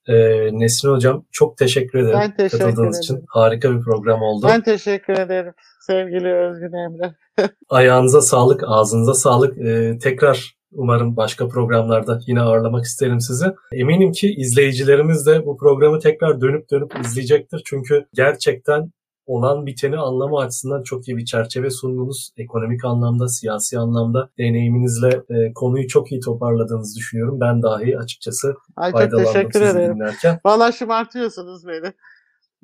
Ee, Nesrin Hocam çok teşekkür ederim Ben teşekkür katıldığınız için. ederim. Harika bir program oldu. Ben teşekkür ederim sevgili Özgün Emre. Ayağınıza sağlık, ağzınıza sağlık. Ee, tekrar umarım başka programlarda yine ağırlamak isterim sizi. Eminim ki izleyicilerimiz de bu programı tekrar dönüp dönüp izleyecektir. Çünkü gerçekten olan biteni anlama açısından çok iyi bir çerçeve sundunuz. Ekonomik anlamda, siyasi anlamda deneyiminizle e, konuyu çok iyi toparladığınızı düşünüyorum. Ben dahi açıkçası Ay çok faydalandım teşekkür sizi ederim. dinlerken. Valla şımartıyorsunuz beni.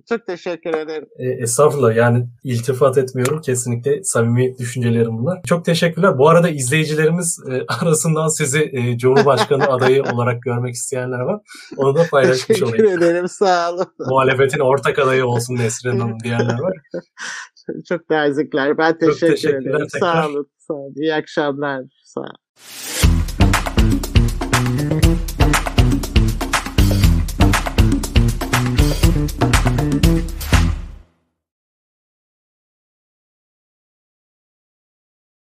Çok teşekkür ederim. E, estağfurullah yani iltifat etmiyorum. Kesinlikle samimi düşüncelerim bunlar. Çok teşekkürler. Bu arada izleyicilerimiz e, arasından sizi e, Cumhurbaşkanı adayı olarak görmek isteyenler var. Onu da paylaşmış teşekkür olayım. ederim sağ olun. Muhalefetin ortak adayı olsun Nesrin Hanım diyenler var. Çok nazikler. Ben Çok teşekkür teşekkürler ederim. tekrar. Sağ olun. Sağ olun. İyi akşamlar. Sağ olun.